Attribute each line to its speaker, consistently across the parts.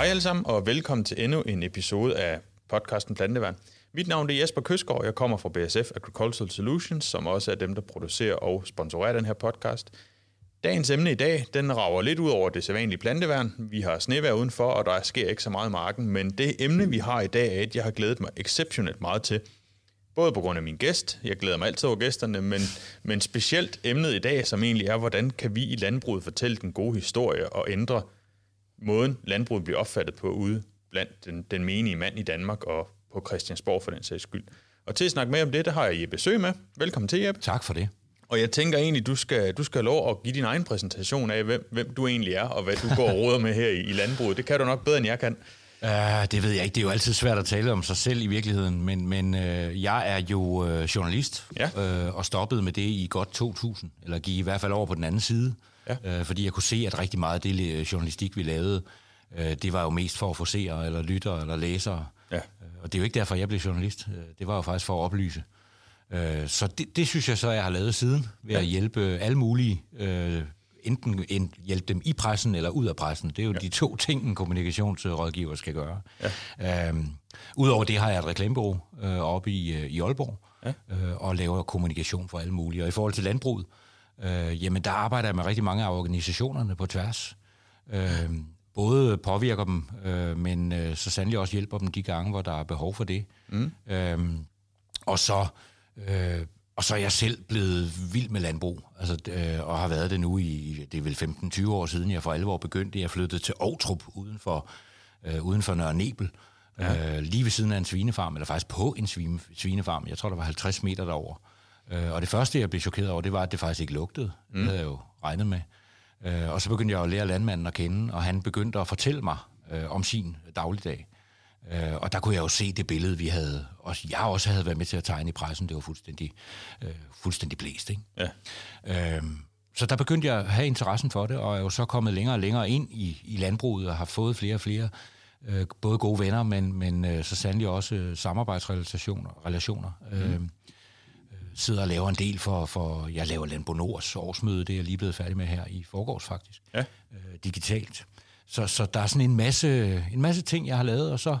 Speaker 1: Hej alle sammen, og velkommen til endnu en episode af podcasten Planteværn. Mit navn er Jesper Køsgaard, jeg kommer fra BSF Agricultural Solutions, som også er dem, der producerer og sponsorerer den her podcast. Dagens emne i dag, den rager lidt ud over det sædvanlige planteværn. Vi har snevær udenfor, og der sker ikke så meget i marken, men det emne, vi har i dag, er et, jeg har glædet mig exceptionelt meget til. Både på grund af min gæst, jeg glæder mig altid over gæsterne, men, men specielt emnet i dag, som egentlig er, hvordan kan vi i landbruget fortælle den gode historie og ændre måden, landbruget bliver opfattet på ude blandt den, den menige mand i Danmark og på Christiansborg for den sags skyld. Og til at snakke med om det, der har jeg Jeppe Søg med. Velkommen til, Jeppe.
Speaker 2: Tak for det.
Speaker 1: Og jeg tænker egentlig, du skal, du skal have lov at give din egen præsentation af, hvem, hvem du egentlig er, og hvad du går og råder med her i, i landbruget. Det kan du nok bedre, end jeg kan.
Speaker 2: Uh, det ved jeg ikke. Det er jo altid svært at tale om sig selv i virkeligheden, men, men uh, jeg er jo uh, journalist ja. uh, og stoppede med det i godt 2000, eller gik i hvert fald over på den anden side, ja. uh, fordi jeg kunne se, at rigtig meget af det journalistik, vi lavede, uh, det var jo mest for at få seere, eller lyttere, eller læsere. Ja. Uh, og det er jo ikke derfor, jeg blev journalist. Uh, det var jo faktisk for at oplyse. Uh, så det, det synes jeg så, jeg har lavet siden, ved ja. at hjælpe alle mulige uh, enten hjælpe dem i pressen eller ud af pressen. Det er jo ja. de to ting, en kommunikationsrådgiver skal gøre. Ja. Øhm, Udover det har jeg et reklamebureau øh, oppe i, øh, i Aalborg, ja. øh, og laver kommunikation for alle mulige. Og i forhold til landbruget, øh, jamen der arbejder jeg med rigtig mange af organisationerne på tværs. Øh, både påvirker dem, øh, men øh, så sandelig også hjælper dem de gange, hvor der er behov for det. Mm. Øh, og så øh, og så er jeg selv blevet vild med landbrug, altså, øh, og har været det nu i, det er vel 15-20 år siden, jeg for alvor begyndte. Jeg flyttede til Aarhus uden for, øh, uden for Nørre Nebel, ja. øh, lige ved siden af en svinefarm, eller faktisk på en svine, svinefarm. Jeg tror, der var 50 meter derover. Øh, og det første, jeg blev chokeret over, det var, at det faktisk ikke lugtede. Mm. Det havde jeg jo regnet med. Øh, og så begyndte jeg at lære landmanden at kende, og han begyndte at fortælle mig øh, om sin dagligdag. Øh, og der kunne jeg jo se det billede, vi havde, og jeg også havde været med til at tegne i pressen, det var fuldstændig, øh, fuldstændig blæst. Ikke? Ja. Øh, så der begyndte jeg at have interessen for det, og er jo så kommet længere og længere ind i, i landbruget, og har fået flere og flere, øh, både gode venner, men, men øh, så sandelig også øh, samarbejdsrelationer. Relationer. Mm. Øh, sidder og laver en del for, for jeg laver Landbo Nords årsmøde, det er jeg lige blevet færdig med her i forgårs faktisk, ja. øh, digitalt. Så, så der er sådan en masse, en masse ting, jeg har lavet, og så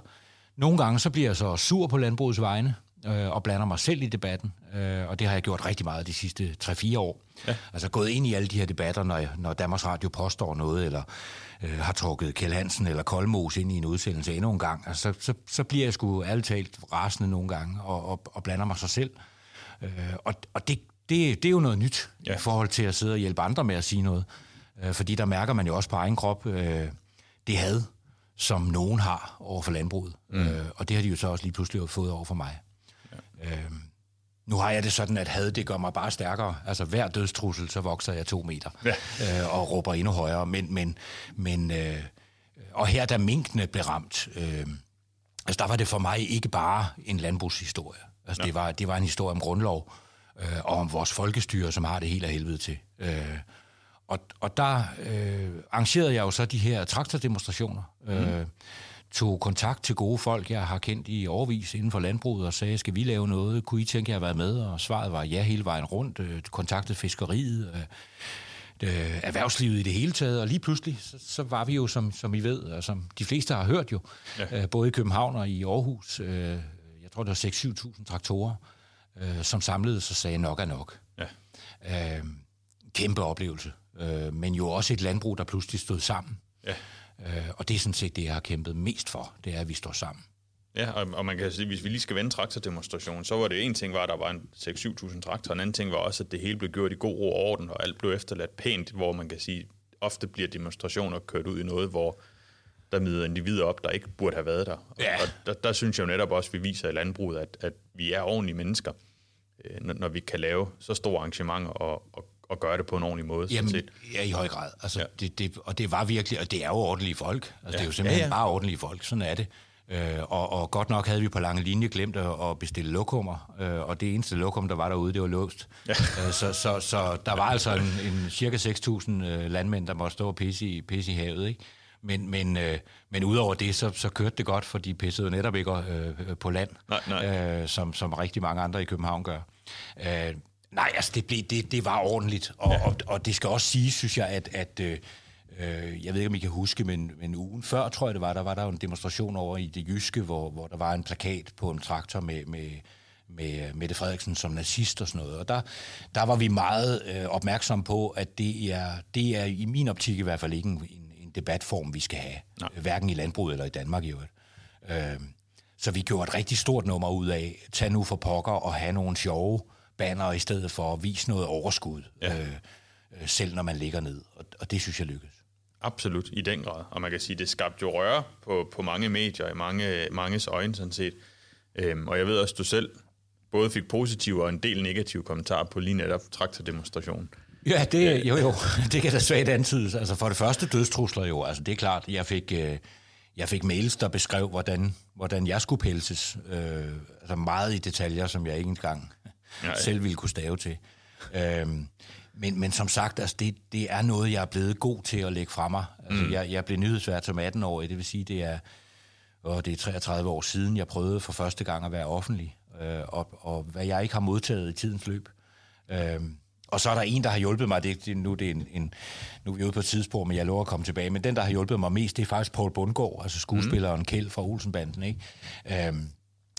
Speaker 2: nogle gange så bliver jeg så sur på landbrugets vegne, øh, og blander mig selv i debatten, øh, og det har jeg gjort rigtig meget de sidste 3-4 år. Ja. Altså gået ind i alle de her debatter, når, når Danmarks Radio påstår noget, eller øh, har trukket Kjell Hansen eller Koldmos ind i en udsendelse endnu en gang, altså, så, så, så bliver jeg sgu alt talt rasende nogle gange, og, og, og blander mig sig selv. Øh, og og det, det, det er jo noget nyt ja. i forhold til at sidde og hjælpe andre med at sige noget. Øh, fordi der mærker man jo også på egen krop øh, det had, som nogen har over for landbruget. Mm. Øh, og det har de jo så også lige pludselig fået over for mig. Ja. Øh, nu har jeg det sådan, at had, det gør mig bare stærkere. Altså hver dødstrussel, så vokser jeg to meter ja. øh, og råber endnu højere. Men, men, men øh, og her, da minkene blev ramt, øh, altså der var det for mig ikke bare en landbrugshistorie. Altså ja. det, var, det var en historie om grundlov øh, og om vores folkestyre, som har det helt af helvede til. Øh, og, og der øh, arrangerede jeg jo så de her traktordemonstrationer. Mm. Øh, tog kontakt til gode folk, jeg har kendt i overvis inden for landbruget, og sagde, skal vi lave noget? Kunne I tænke jer at være med? Og svaret var ja hele vejen rundt. Øh, kontaktede fiskeriet, øh, øh, erhvervslivet i det hele taget, og lige pludselig, så, så var vi jo, som, som I ved, og som de fleste har hørt jo, ja. øh, både i København og i Aarhus, øh, jeg tror, det var 6-7.000 traktorer, øh, som samlede sig og sagde, nok er nok. Ja. Øh, kæmpe oplevelse øh, men jo også et landbrug, der pludselig stod sammen. Ja. Øh, og det er sådan set det, jeg har kæmpet mest for, det er, at vi står sammen.
Speaker 1: Ja, og, og man kan sige, hvis vi lige skal vende traktordemonstrationen, så var det en ting var, at der var en 6-7.000 traktorer, en anden ting var også, at det hele blev gjort i god ro og orden, og alt blev efterladt pænt, hvor man kan sige, ofte bliver demonstrationer kørt ud i noget, hvor der møder individer op, der ikke burde have været der. Ja. Og der, der synes jeg jo netop også, at vi viser i landbruget, at, at vi er ordentlige mennesker, øh, når, når vi kan lave så store arrangementer og, og at gøre det på en ordentlig måde.
Speaker 2: Jamen, set. ja, i høj grad. Altså, ja. det, det, og det var virkelig, og det er jo ordentlige folk. Altså, ja. Det er jo simpelthen ja, ja. bare ordentlige folk. Sådan er det. Øh, og, og godt nok havde vi på lange linje glemt at, at bestille lokummer, øh, og det eneste lokum, der var derude, det var låst. Ja. Øh, så, så, så der var altså en, en cirka 6.000 øh, landmænd, der måtte stå og pisse i, pisse i havet. Ikke? Men, men, øh, men udover det, så, så kørte det godt, for de pissede netop ikke øh, på land, nej, nej. Øh, som, som rigtig mange andre i København gør. Øh, Nej, altså det, blev, det, det var ordentligt, og, ja. og, og det skal også sige, synes jeg, at, at øh, Øh, jeg ved ikke, om I kan huske, men, men ugen før, tror jeg det var, der var der jo en demonstration over i det jyske, hvor, hvor der var en plakat på en traktor med, med, med Mette Frederiksen som nazist og sådan noget. Og der, der var vi meget øh, opmærksom på, at det er, det er i min optik i hvert fald ikke en, en, en debatform, vi skal have. Nej. Hverken i landbruget eller i Danmark i øvrigt. Øh, så vi gjorde et rigtig stort nummer ud af, tag nu for pokker og have nogle sjove banner i stedet for at vise noget overskud, ja. øh, øh selv når man ligger ned. Og, og det synes jeg lykkedes.
Speaker 1: Absolut, i den grad. Og man kan sige, det skabte jo røre på, på mange medier, i mange, manges øjne sådan set. Øhm, og jeg ved også, du selv både fik positive og en del negative kommentarer på lige netop traktordemonstrationen.
Speaker 2: Ja, det, jo jo, det kan da svagt antydes. Altså for det første dødstrusler jo, altså det er klart, jeg fik, øh, jeg fik mails, der beskrev, hvordan, hvordan jeg skulle pelses. Øh, altså meget i detaljer, som jeg ikke engang Nej. selv ville kunne stave til. Øh, men, men som sagt, altså det, det er noget, jeg er blevet god til at lægge fra mig. Altså, mm. jeg, jeg blev nyhedsvært som 18 år, det vil sige, det er, og det er 33 år siden, jeg prøvede for første gang at være offentlig, øh, og, og hvad jeg ikke har modtaget i tidens løb. Øh, og så er der en, der har hjulpet mig, det, det, nu, det er en, en, nu er vi ude på et tidspunkt, men jeg lover at komme tilbage, men den, der har hjulpet mig mest, det er faktisk Paul Bundgaard, altså skuespilleren mm. Kjeld fra Olsenbanden. Ikke? Øh,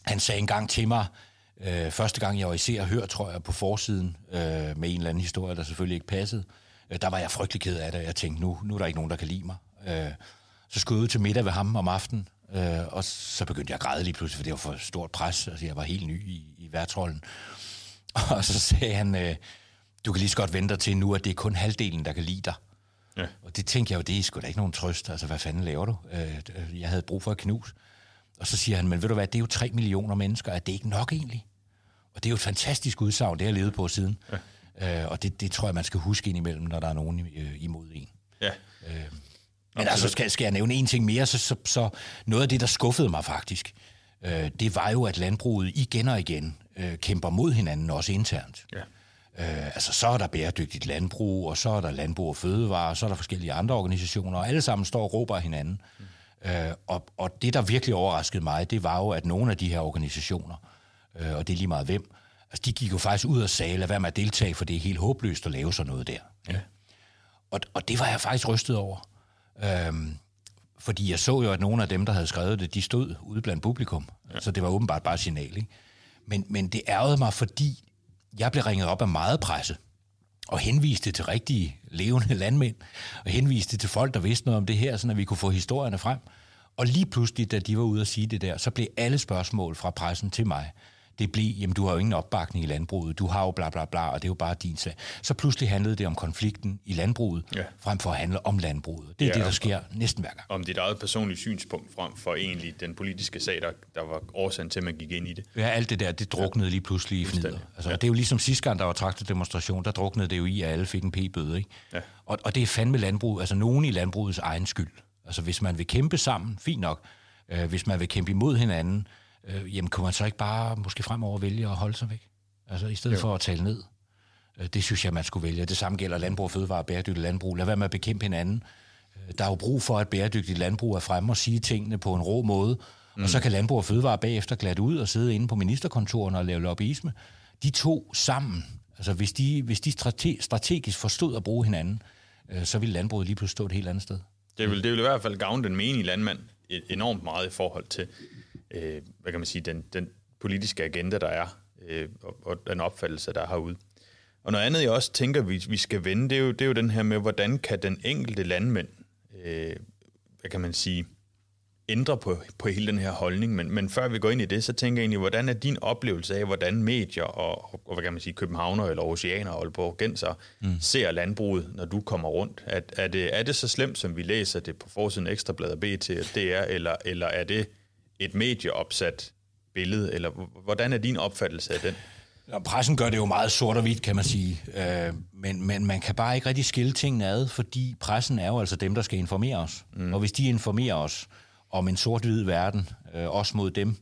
Speaker 2: han sagde engang til mig, Øh, første gang, jeg var i Se og Hør, tror jeg, på forsiden øh, med en eller anden historie, der selvfølgelig ikke passede, øh, der var jeg frygtelig ked af det. Jeg tænkte, nu, nu er der ikke nogen, der kan lide mig. Øh, så skulle jeg ud til middag ved ham om aftenen, øh, og så begyndte jeg at græde lige pludselig, for det var for stort pres. Altså, jeg var helt ny i, i værtrollen. Og så sagde han, øh, du kan lige så godt vente til nu, at det er kun halvdelen, der kan lide dig. Ja. Og det tænkte jeg jo, det er sgu da ikke nogen trøst. Altså, hvad fanden laver du? Øh, jeg havde brug for et knus. Og så siger han, men ved du hvad, det er jo 3 millioner mennesker. Er det ikke nok egentlig? Og det er jo et fantastisk udsagn, det har jeg levet på siden. Ja. Øh, og det, det tror jeg, man skal huske indimellem, når der er nogen øh, imod en. Ja. Øh, men altså, skal, skal jeg nævne en ting mere, så, så, så noget af det, der skuffede mig faktisk, øh, det var jo, at landbruget igen og igen øh, kæmper mod hinanden, også internt. Ja. Øh, altså, så er der bæredygtigt landbrug, og så er der landbrug og fødevare, og så er der forskellige andre organisationer, og alle sammen står og råber hinanden. Mm. Øh, og, og det, der virkelig overraskede mig, det var jo, at nogle af de her organisationer, øh, og det er lige meget hvem, altså de gik jo faktisk ud og sagde, lad være med at deltage, for det er helt håbløst at lave sådan noget der. Ja. Og, og det var jeg faktisk rystet over. Øhm, fordi jeg så jo, at nogle af dem, der havde skrevet det, de stod ude blandt publikum. Ja. Så det var åbenbart bare signal. Ikke? Men, men det ærgede mig, fordi jeg blev ringet op af meget presse, og henviste til rigtige levende landmænd, og henviste til folk, der vidste noget om det her, så vi kunne få historierne frem. Og lige pludselig, da de var ude at sige det der, så blev alle spørgsmål fra pressen til mig, det blev, jamen du har jo ingen opbakning i landbruget, du har jo bla bla bla, og det er jo bare din sag. Så pludselig handlede det om konflikten i landbruget, ja. frem for at handle om landbruget. Det er ja, det, der sker om, næsten hver gang.
Speaker 1: Om dit eget personlige synspunkt frem for egentlig den politiske sag, der, der var årsagen til, at man gik ind i det.
Speaker 2: Ja, alt det der, det druknede lige pludselig i fnider. Altså, ja. Det er jo ligesom sidste gang, der var traktet demonstration, der druknede det jo i, at alle fik en p-bøde. Ikke? Ja. Og, og det er fandme landbruget, altså nogen i landbrugets egen skyld. Altså hvis man vil kæmpe sammen, fint nok. Øh, hvis man vil kæmpe imod hinanden, øh, jamen kunne man så ikke bare måske fremover vælge at holde sig væk? Altså i stedet jo. for at tale ned. Øh, det synes jeg, man skulle vælge. Det samme gælder landbrug og fødevare bæredygtigt landbrug. Lad være med at bekæmpe hinanden. Øh, der er jo brug for, at bæredygtigt landbrug er fremme og sige tingene på en rå måde. Mm. Og så kan landbrug og fødevare bagefter glatte ud og sidde inde på ministerkontorerne og lave lobbyisme. De to sammen, altså hvis de, hvis de strate, strategisk forstod at bruge hinanden, øh, så ville landbruget lige pludselig stå et helt andet sted.
Speaker 1: Det vil, det vil i hvert fald gavne den menige landmand enormt meget i forhold til, øh, hvad kan man sige, den, den politiske agenda, der er, øh, og, og den opfattelse, der er herude. Og noget andet, jeg også tænker, vi, vi skal vende, det er, jo, det er jo den her med, hvordan kan den enkelte landmænd, øh, hvad kan man sige, ændre på, på hele den her holdning. Men, men før vi går ind i det, så tænker jeg egentlig, hvordan er din oplevelse af, hvordan medier og, og hvad kan man sige, københavner eller oceaner og Aalborgenser mm. ser landbruget, når du kommer rundt? Er, er, det, er det så slemt, som vi læser det på forsiden Ekstrabladet BT og DR, eller, eller er det et medieopsat billede, eller hvordan er din opfattelse af den?
Speaker 2: Ja, pressen gør det jo meget sort og hvidt, kan man sige. Øh, men, men man kan bare ikke rigtig skille tingene ad, fordi pressen er jo altså dem, der skal informere os. Mm. Og hvis de informerer os, om en sort-hvid verden, øh, også mod dem,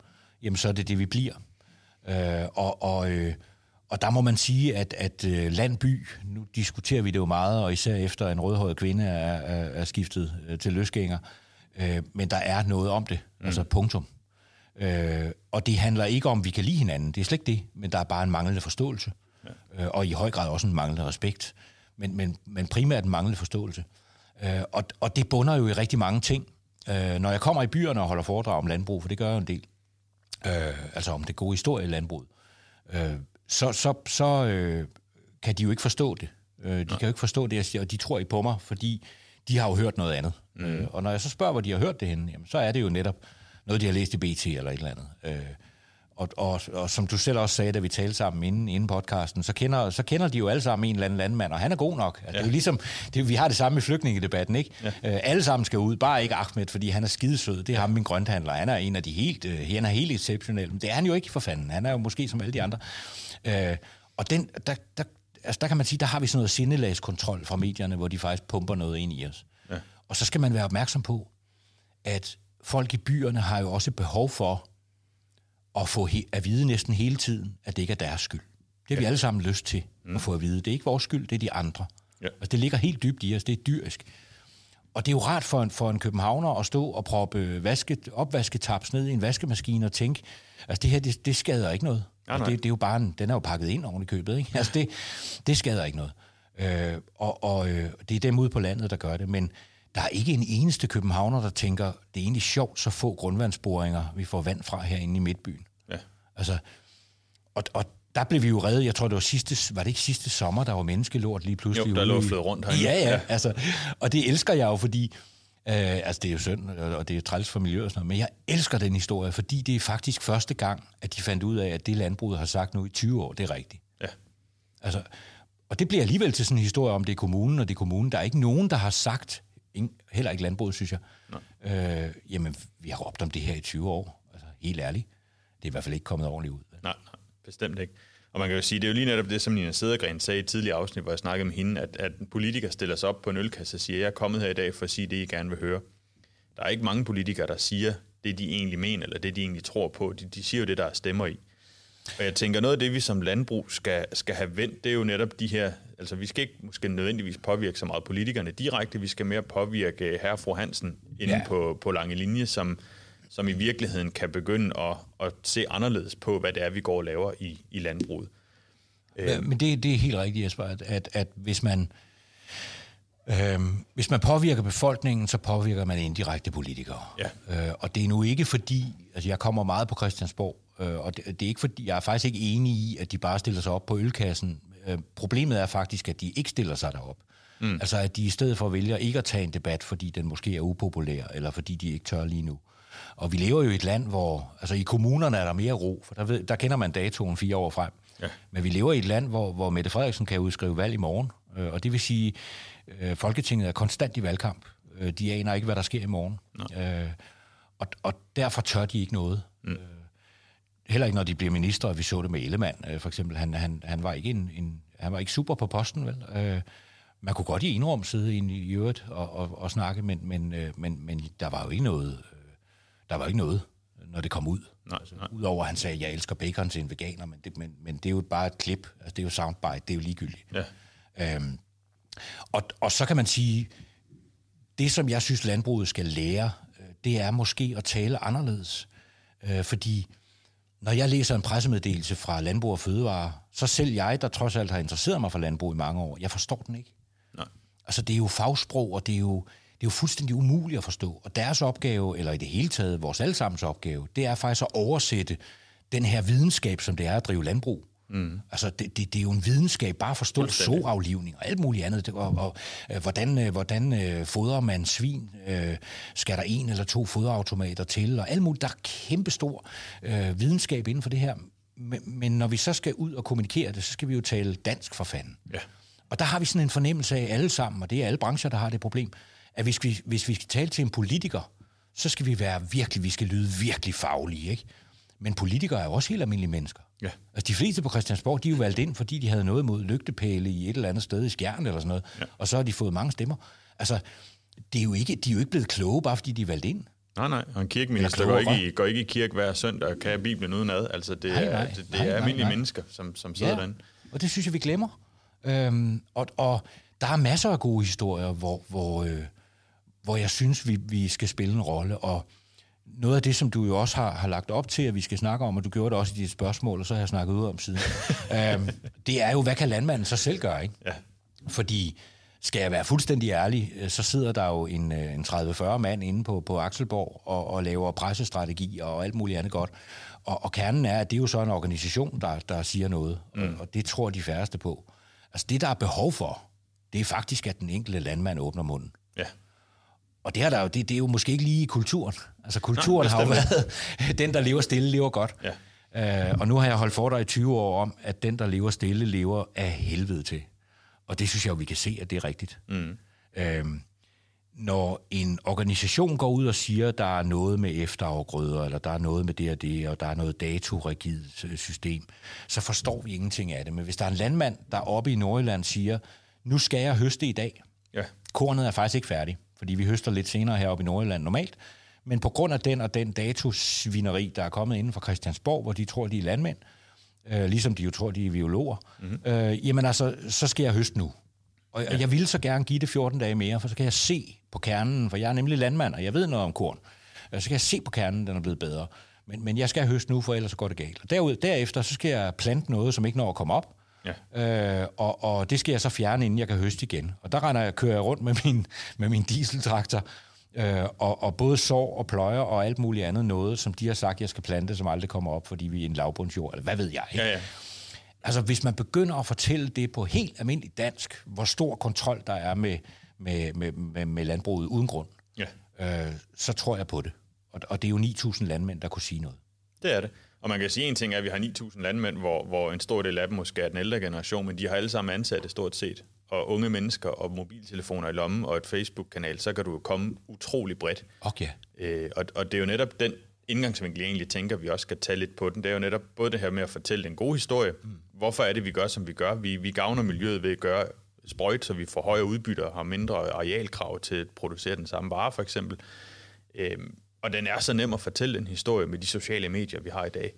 Speaker 2: jamen så er det det, vi bliver. Øh, og, og, øh, og der må man sige, at, at øh, landby, nu diskuterer vi det jo meget, og især efter en rødhåret kvinde er, er, er skiftet øh, til løsgænger, øh, men der er noget om det, mm. altså punktum. Øh, og det handler ikke om, at vi kan lide hinanden, det er slet ikke det, men der er bare en manglende forståelse, ja. øh, og i høj grad også en manglende respekt, men, men, men primært en manglende forståelse. Øh, og, og det bunder jo i rigtig mange ting. Øh, når jeg kommer i byerne og holder foredrag om landbrug, for det gør jeg jo en del, øh, altså om det gode historie i landbruget, øh, så, så, så øh, kan de jo ikke forstå det. Øh, de ja. kan jo ikke forstå det, jeg siger, og de tror ikke på mig, fordi de har jo hørt noget andet. Mm. Øh, og når jeg så spørger, hvor de har hørt det henne, jamen, så er det jo netop noget, de har læst i BT eller et eller andet. Øh, og, og, og som du selv også sagde, da vi talte sammen inden, inden podcasten, så kender, så kender de jo alle sammen en eller anden landmand, og han er god nok. Altså, ja. Det er jo ligesom, det, vi har det samme i flygtningedebatten, ikke? Ja. Øh, alle sammen skal ud, bare ikke Ahmed, fordi han er skidesød. Det er ja. ham, min grønthandler. Han er en af de helt, øh, han er helt exceptionel. Men det er han jo ikke for fanden. Han er jo måske som alle de andre. Øh, og den, der, der, altså, der kan man sige, der har vi sådan noget sindelagskontrol fra medierne, hvor de faktisk pumper noget ind i os. Ja. Og så skal man være opmærksom på, at folk i byerne har jo også behov for at få he- at vide næsten hele tiden, at det ikke er deres skyld. Det har ja. vi alle sammen lyst til mm. at få at vide. Det er ikke vores skyld, det er de andre. Ja. Altså, det ligger helt dybt i os, det er dyrisk. Og det er jo rart for en, for en københavner at stå og proppe vasket, opvasketaps ned i en vaskemaskine og tænke, altså det her, det, det skader ikke noget. Ja, altså, det, det, er jo bare en, den er jo pakket ind oven i købet. Ikke? Altså det, det skader ikke noget. Øh, og og øh, det er dem ude på landet, der gør det. Men der er ikke en eneste københavner, der tænker, det er egentlig sjovt, så få grundvandsboringer, vi får vand fra herinde i Midtbyen. Ja. Altså, og, og der blev vi jo reddet, jeg tror det var sidste, var det ikke sidste sommer, der var menneskelort lige pludselig?
Speaker 1: Jo, der lå flød rundt herinde.
Speaker 2: Ja, ja, ja, altså, og det elsker jeg jo, fordi, øh, altså det er jo synd, og det er træls for miljøet og sådan noget, men jeg elsker den historie, fordi det er faktisk første gang, at de fandt ud af, at det landbruget har sagt nu i 20 år, det er rigtigt. Ja. Altså, og det bliver alligevel til sådan en historie om, det er kommunen, og det er kommunen. Der er ikke nogen, der har sagt, heller ikke landbruget, synes jeg, øh, jamen, vi har råbt om det her i 20 år. Altså, helt ærligt. Det er i hvert fald ikke kommet ordentligt ud.
Speaker 1: Nej, nej, bestemt ikke. Og man kan jo sige, det er jo lige netop det, som Nina Sædergren sagde i et tidligere afsnit, hvor jeg snakkede med hende, at, at en politiker stiller sig op på en ølkasse og siger, jeg er kommet her i dag for at sige det, I gerne vil høre. Der er ikke mange politikere, der siger det, de egentlig mener, eller det, de egentlig tror på. De, de siger jo det, der er stemmer i. Og jeg tænker, noget af det, vi som landbrug skal, skal have vendt, det er jo netop de her... Altså, vi skal ikke måske nødvendigvis påvirke så meget politikerne direkte, vi skal mere påvirke herre og fru Hansen inde ja. på, på lange linje, som, som i virkeligheden kan begynde at, at se anderledes på, hvad det er, vi går og laver i, i landbruget.
Speaker 2: Ja, men det, det er helt rigtigt, Jesper, at, at, at hvis man... Øhm, hvis man påvirker befolkningen, så påvirker man indirekte politikere. Ja. Øh, og det er nu ikke fordi, altså jeg kommer meget på Christiansborg, Øh, og det, det er ikke fordi, jeg er faktisk ikke enig i, at de bare stiller sig op på ølkassen. Øh, problemet er faktisk, at de ikke stiller sig derop. Mm. Altså at de i stedet for vælger ikke at tage en debat, fordi den måske er upopulær, eller fordi de ikke tør lige nu. Og vi lever jo i et land, hvor... Altså i kommunerne er der mere ro, for der, ved, der kender man datoen fire år frem. Ja. Men vi lever i et land, hvor, hvor Mette Frederiksen kan udskrive valg i morgen. Øh, og det vil sige, øh, Folketinget er konstant i valgkamp. Øh, de aner ikke, hvad der sker i morgen. Øh, og, og derfor tør de ikke noget. Mm. Øh, heller ikke når de bliver minister, vi så det med Ellemann, øh, for eksempel. Han, han, han, var ikke en, en, han var ikke super på posten, vel? Øh, man kunne godt i en rum sidde i, i øvrigt og, og, og snakke, men, men, øh, men, men der var jo ikke noget, øh, der var ikke noget, når det kom ud. Nej, altså, nej. Udover at han sagde, jeg elsker bacon til en veganer, men det, men, men det er jo bare et klip, altså det er jo soundbite, det er jo ligegyldigt. Ja. Øhm, og, og så kan man sige, det som jeg synes landbruget skal lære, øh, det er måske at tale anderledes. Øh, fordi når jeg læser en pressemeddelelse fra Landbrug og Fødevare, så selv jeg, der trods alt har interesseret mig for landbrug i mange år, jeg forstår den ikke. Nej. Altså, det er jo fagsprog, og det er jo, det er jo fuldstændig umuligt at forstå. Og deres opgave, eller i det hele taget vores allesammens opgave, det er faktisk at oversætte den her videnskab, som det er at drive landbrug, Mm. Altså, det, det, det er jo en videnskab, bare at forstå soaflivning og alt muligt andet. Og, og øh, hvordan, øh, hvordan øh, fodrer man svin? Øh, skal der en eller to foderautomater til? Og alt muligt. Der er kæmpestor øh, videnskab inden for det her. Men, men når vi så skal ud og kommunikere det, så skal vi jo tale dansk for fanden. Ja. Og der har vi sådan en fornemmelse af alle sammen, og det er alle brancher, der har det problem, at hvis vi, hvis vi skal tale til en politiker, så skal vi være virkelig, vi skal lyde virkelig faglige, ikke? Men politikere er jo også helt almindelige mennesker. Ja. Altså, de fleste på Christiansborg, de er jo valgt ind, fordi de havde noget mod lygtepæle i et eller andet sted i Skjern eller sådan noget. Ja. Og så har de fået mange stemmer. Altså, det er jo ikke, de er jo ikke blevet kloge, bare fordi de er valgt ind.
Speaker 1: Nej, nej. Og en kirkeminister går ikke, i, går ikke i kirke hver søndag og kan Bibelen uden ad. Altså, det, nej, nej, er, det, det nej, er almindelige nej, nej. mennesker, som, som sidder ja, derinde.
Speaker 2: og det synes jeg, vi glemmer. Øhm, og, og der er masser af gode historier, hvor, hvor, øh, hvor jeg synes, vi, vi skal spille en rolle. Og noget af det, som du jo også har, har lagt op til, at vi skal snakke om, og du gjorde det også i dit spørgsmål, og så har jeg snakket ud om siden, øhm, det er jo, hvad kan landmanden så selv gøre, ikke? Ja. Fordi skal jeg være fuldstændig ærlig, øh, så sidder der jo en, øh, en 30-40 mand inde på, på Akselborg og, og laver pressestrategi og alt muligt andet godt. Og, og kernen er, at det er jo så en organisation, der, der siger noget, mm. og, og det tror de færreste på. Altså det, der er behov for, det er faktisk, at den enkelte landmand åbner munden.
Speaker 1: Ja.
Speaker 2: Og det, er der jo, det, det er jo måske ikke lige i kulturen. Altså kulturen Nej, har jo været, den der lever stille, lever godt. Ja. Uh, og nu har jeg holdt for dig i 20 år om, at den, der lever stille, lever af helvede til. Og det synes jeg jo, vi kan se, at det er rigtigt. Mm. Uh, når en organisation går ud og siger, at der er noget med efterafgrøder, eller der er noget med det og det, og der er noget datorigidt system, så forstår vi ingenting af det. Men hvis der er en landmand, der oppe i Nordjylland siger, nu skal jeg høste i dag. Ja. Kornet er faktisk ikke færdig, fordi vi høster lidt senere heroppe i Nordjylland normalt. Men på grund af den og den datosvineri, der er kommet inden for Christiansborg, hvor de tror, de er landmænd, øh, ligesom de jo tror, de er biologer, mm-hmm. øh, jamen altså, så skal jeg høste nu. Og, ja. og jeg vil så gerne give det 14 dage mere, for så kan jeg se på kernen, for jeg er nemlig landmand, og jeg ved noget om korn. Øh, så kan jeg se på kernen, den er blevet bedre. Men, men jeg skal høste nu, for ellers så går det galt. Og derud, derefter, så skal jeg plante noget, som ikke når at komme op. Ja. Øh, og, og det skal jeg så fjerne, inden jeg kan høste igen. Og der render jeg, kører jeg rundt med min, med min dieseltraktor, øh, og, og både sår og pløjer og alt muligt andet noget, som de har sagt, jeg skal plante, som aldrig kommer op, fordi vi er en lavbundsjord, eller hvad ved jeg. Ikke? Ja, ja. Altså, hvis man begynder at fortælle det på helt almindeligt dansk, hvor stor kontrol der er med, med, med, med, med landbruget uden grund, ja. øh, så tror jeg på det. Og, og det er jo 9.000 landmænd, der kunne sige noget.
Speaker 1: Det er det. Og man kan sige en ting, er, at vi har 9.000 landmænd, hvor, hvor en stor del af dem måske er den ældre generation, men de har alle sammen ansatte stort set. Og unge mennesker og mobiltelefoner i lommen og et Facebook-kanal, så kan du jo komme utrolig bredt.
Speaker 2: Okay.
Speaker 1: Øh, og, og det er jo netop den indgangsvinkel, jeg egentlig tænker, vi også skal tage lidt på den. Det er jo netop både det her med at fortælle en god historie. Mm. Hvorfor er det, vi gør, som vi gør? Vi, vi gavner miljøet ved at gøre sprøjt, så vi får højere udbytter og har mindre arealkrav til at producere den samme vare, for eksempel. Øhm, og den er så nem at fortælle en historie med de sociale medier, vi har i dag.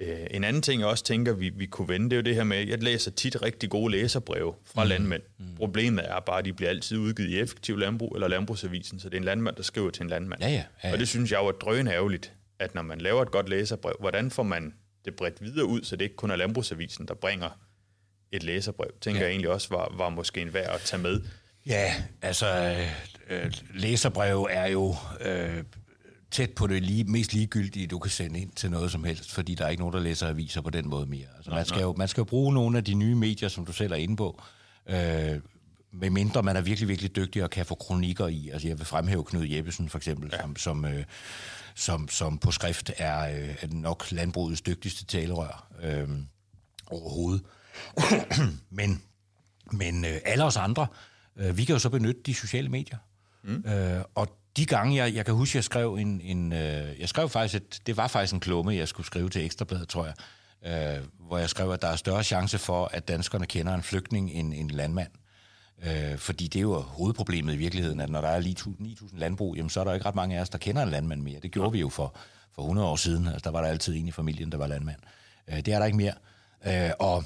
Speaker 1: Øh, en anden ting, jeg også tænker, vi, vi kunne vende, det er jo det her med, at jeg læser tit rigtig gode læserbreve fra mm. landmænd. Mm. Problemet er bare, at de bliver altid udgivet i effektiv landbrug eller landbrugsavisen, så det er en landmand, der skriver til en landmand.
Speaker 2: Ja, ja, ja, ja.
Speaker 1: Og det synes jeg jo er drønende ærgerligt, at når man laver et godt læserbrev, hvordan får man det bredt videre ud, så det ikke kun er landbrugsavisen, der bringer et læserbrev, tænker ja. jeg egentlig også var, var måske en værd at tage med.
Speaker 2: Ja, altså øh, læserbrev er jo øh, tæt på det lige, mest ligegyldige, du kan sende ind til noget som helst, fordi der er ikke nogen, der læser aviser på den måde mere. Altså, man, skal jo, man skal jo bruge nogle af de nye medier, som du selv er inde på, øh, med mindre man er virkelig, virkelig dygtig og kan få kronikker i. Altså jeg vil fremhæve Knud Jeppesen for eksempel, ja. som, som, øh, som, som på skrift er øh, nok landbrugets dygtigste talerør øh, overhovedet. men men øh, alle os andre, øh, vi kan jo så benytte de sociale medier. Mm. Øh, og de gange, jeg, jeg kan huske, jeg skrev en, en øh, jeg skrev faktisk, et, det var faktisk en klumme, jeg skulle skrive til Ekstrabladet, tror jeg, øh, hvor jeg skrev, at der er større chance for, at danskerne kender en flygtning end en landmand. Øh, fordi det er jo hovedproblemet i virkeligheden, at når der er lige 9.000 landbrug, jamen, så er der ikke ret mange af os, der kender en landmand mere. Det gjorde ja. vi jo for, for 100 år siden. Altså, der var der altid en i familien, der var landmand. Øh, det er der ikke mere. Øh, og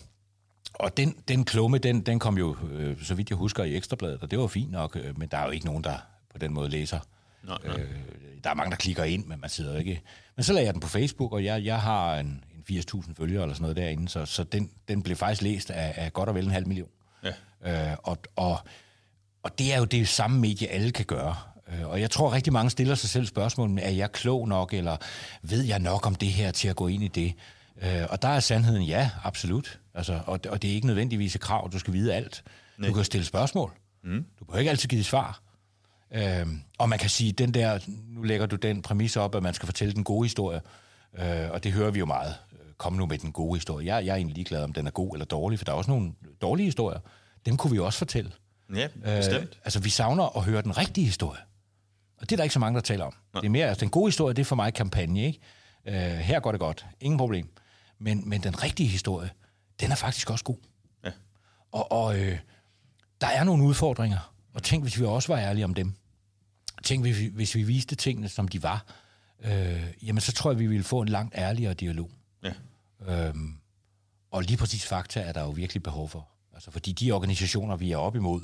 Speaker 2: og den, den klumme, den, den kom jo, øh, så vidt jeg husker, i Ekstrabladet, og det var fint nok, øh, men der er jo ikke nogen, der på den måde læser Nej, nej. Øh, der er mange, der klikker ind, men man sidder ikke... Men så lagde jeg den på Facebook, og jeg, jeg har en, en 80.000 følgere eller sådan noget derinde, så, så den, den blev faktisk læst af, af godt og vel en halv million. Ja. Øh, og, og, og det er jo det samme medie, alle kan gøre. Øh, og jeg tror rigtig mange stiller sig selv spørgsmålet, er jeg klog nok, eller ved jeg nok om det her til at gå ind i det? Øh, og der er sandheden ja, absolut. Altså, og, og det er ikke nødvendigvis et krav, du skal vide alt. Nej. Du kan stille spørgsmål. Mm. Du behøver ikke altid give svar. Øh, og man kan sige, den der, nu lægger du den præmis op, at man skal fortælle den gode historie, øh, og det hører vi jo meget. Kom nu med den gode historie. Jeg, jeg er egentlig ligeglad, om den er god eller dårlig, for der er også nogle dårlige historier. Dem kunne vi jo også fortælle.
Speaker 1: Ja, bestemt. Øh,
Speaker 2: altså, vi savner at høre den rigtige historie. Og det er der ikke så mange, der taler om. Nej. Det er mere, altså, den gode historie, det er for mig kampagne, ikke? Øh, her går det godt. Ingen problem. Men, men den rigtige historie, den er faktisk også god. Ja. Og, og øh, der er nogle udfordringer, og tænk, hvis vi også var ærlige om dem. Tænk, hvis vi, hvis vi viste tingene, som de var, øh, jamen så tror jeg, vi ville få en langt ærligere dialog. Ja. Øhm, og lige præcis fakta er der jo virkelig behov for. Altså fordi de organisationer, vi er op imod,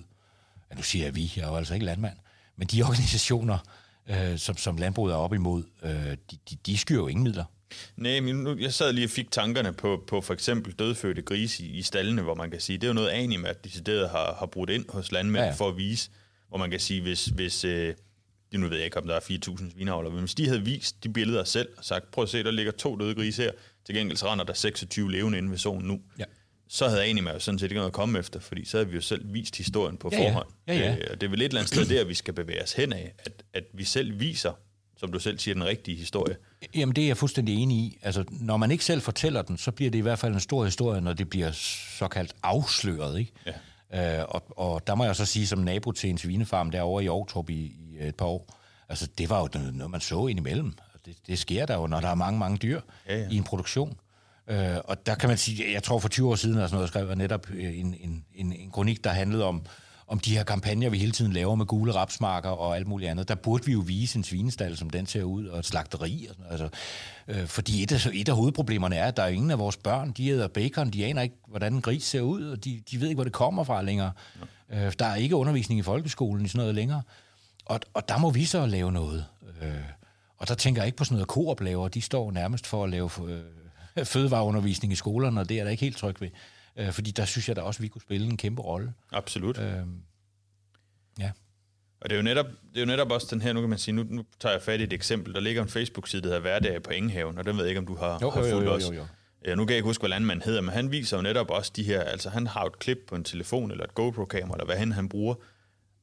Speaker 2: ja, nu siger jeg vi, jeg er jo altså ikke landmand, men de organisationer, øh, som, som landbruget er op imod, øh, de, de, de skyr jo ingen midler.
Speaker 1: Nej, men nu, jeg sad lige og fik tankerne på, på for eksempel dødfødte grise i, i stallene, hvor man kan sige, det er jo noget Anima, at decideret har, har brudt ind hos landmænd ja, ja. for at vise, hvor man kan sige, hvis, hvis øh, nu ved jeg ikke, om der er 4.000 svineavler, men hvis de havde vist de billeder selv og sagt, prøv at se, der ligger to døde grise her, til gengæld så render der 26 levende inde ved zonen nu. Ja. Så havde Anima jo sådan set ikke noget at komme efter, fordi så havde vi jo selv vist historien på ja, forhånd. Ja. Ja, ja. Øh, og det er vel et eller andet sted der, vi skal bevæge os hen af, at, at vi selv viser, som du selv siger, den rigtige historie.
Speaker 2: Jamen det er jeg fuldstændig enig i. Altså, når man ikke selv fortæller den, så bliver det i hvert fald en stor historie, når det bliver såkaldt afsløret. Ikke? Ja. Øh, og, og der må jeg så sige, som nabo til en svinefarm derovre i Aarhus i, i et par år, altså det var jo noget, man så indimellem. Det, det sker der jo, når der er mange, mange dyr ja, ja. i en produktion. Øh, og der kan man sige, jeg tror for 20 år siden, sådan noget, skrev jeg netop en, en, en, en kronik, der handlede om, om de her kampagner, vi hele tiden laver med gule rapsmarker og alt muligt andet. Der burde vi jo vise en svinestal, som den ser ud, og et slagteri. Og sådan, altså, øh, fordi et af, et af hovedproblemerne er, at der er ingen af vores børn, de æder bacon, de aner ikke, hvordan en gris ser ud, og de, de ved ikke, hvor det kommer fra længere. Ja. Øh, der er ikke undervisning i folkeskolen i sådan noget længere. Og, og der må vi så lave noget. Øh, og der tænker jeg ikke på sådan noget, Coop laver. De står nærmest for at lave øh, fødevareundervisning i skolerne, og det er der ikke helt tryg ved. Øh, fordi der synes jeg da også, at vi kunne spille en kæmpe rolle.
Speaker 1: Absolut. Øh,
Speaker 2: ja.
Speaker 1: Og det er, jo netop, det er jo netop også den her, nu kan man sige, nu, nu tager jeg fat i et eksempel. Der ligger en Facebook-side, der hedder Hverdag på Ingehaven, og den ved jeg ikke, om du har,
Speaker 2: jo,
Speaker 1: har
Speaker 2: fulgt jo, jo, jo, jo.
Speaker 1: Ja, nu kan jeg ikke huske, hvad landmanden hedder, men han viser jo netop også de her, altså han har et klip på en telefon, eller et GoPro-kamera, eller hvad han, han bruger,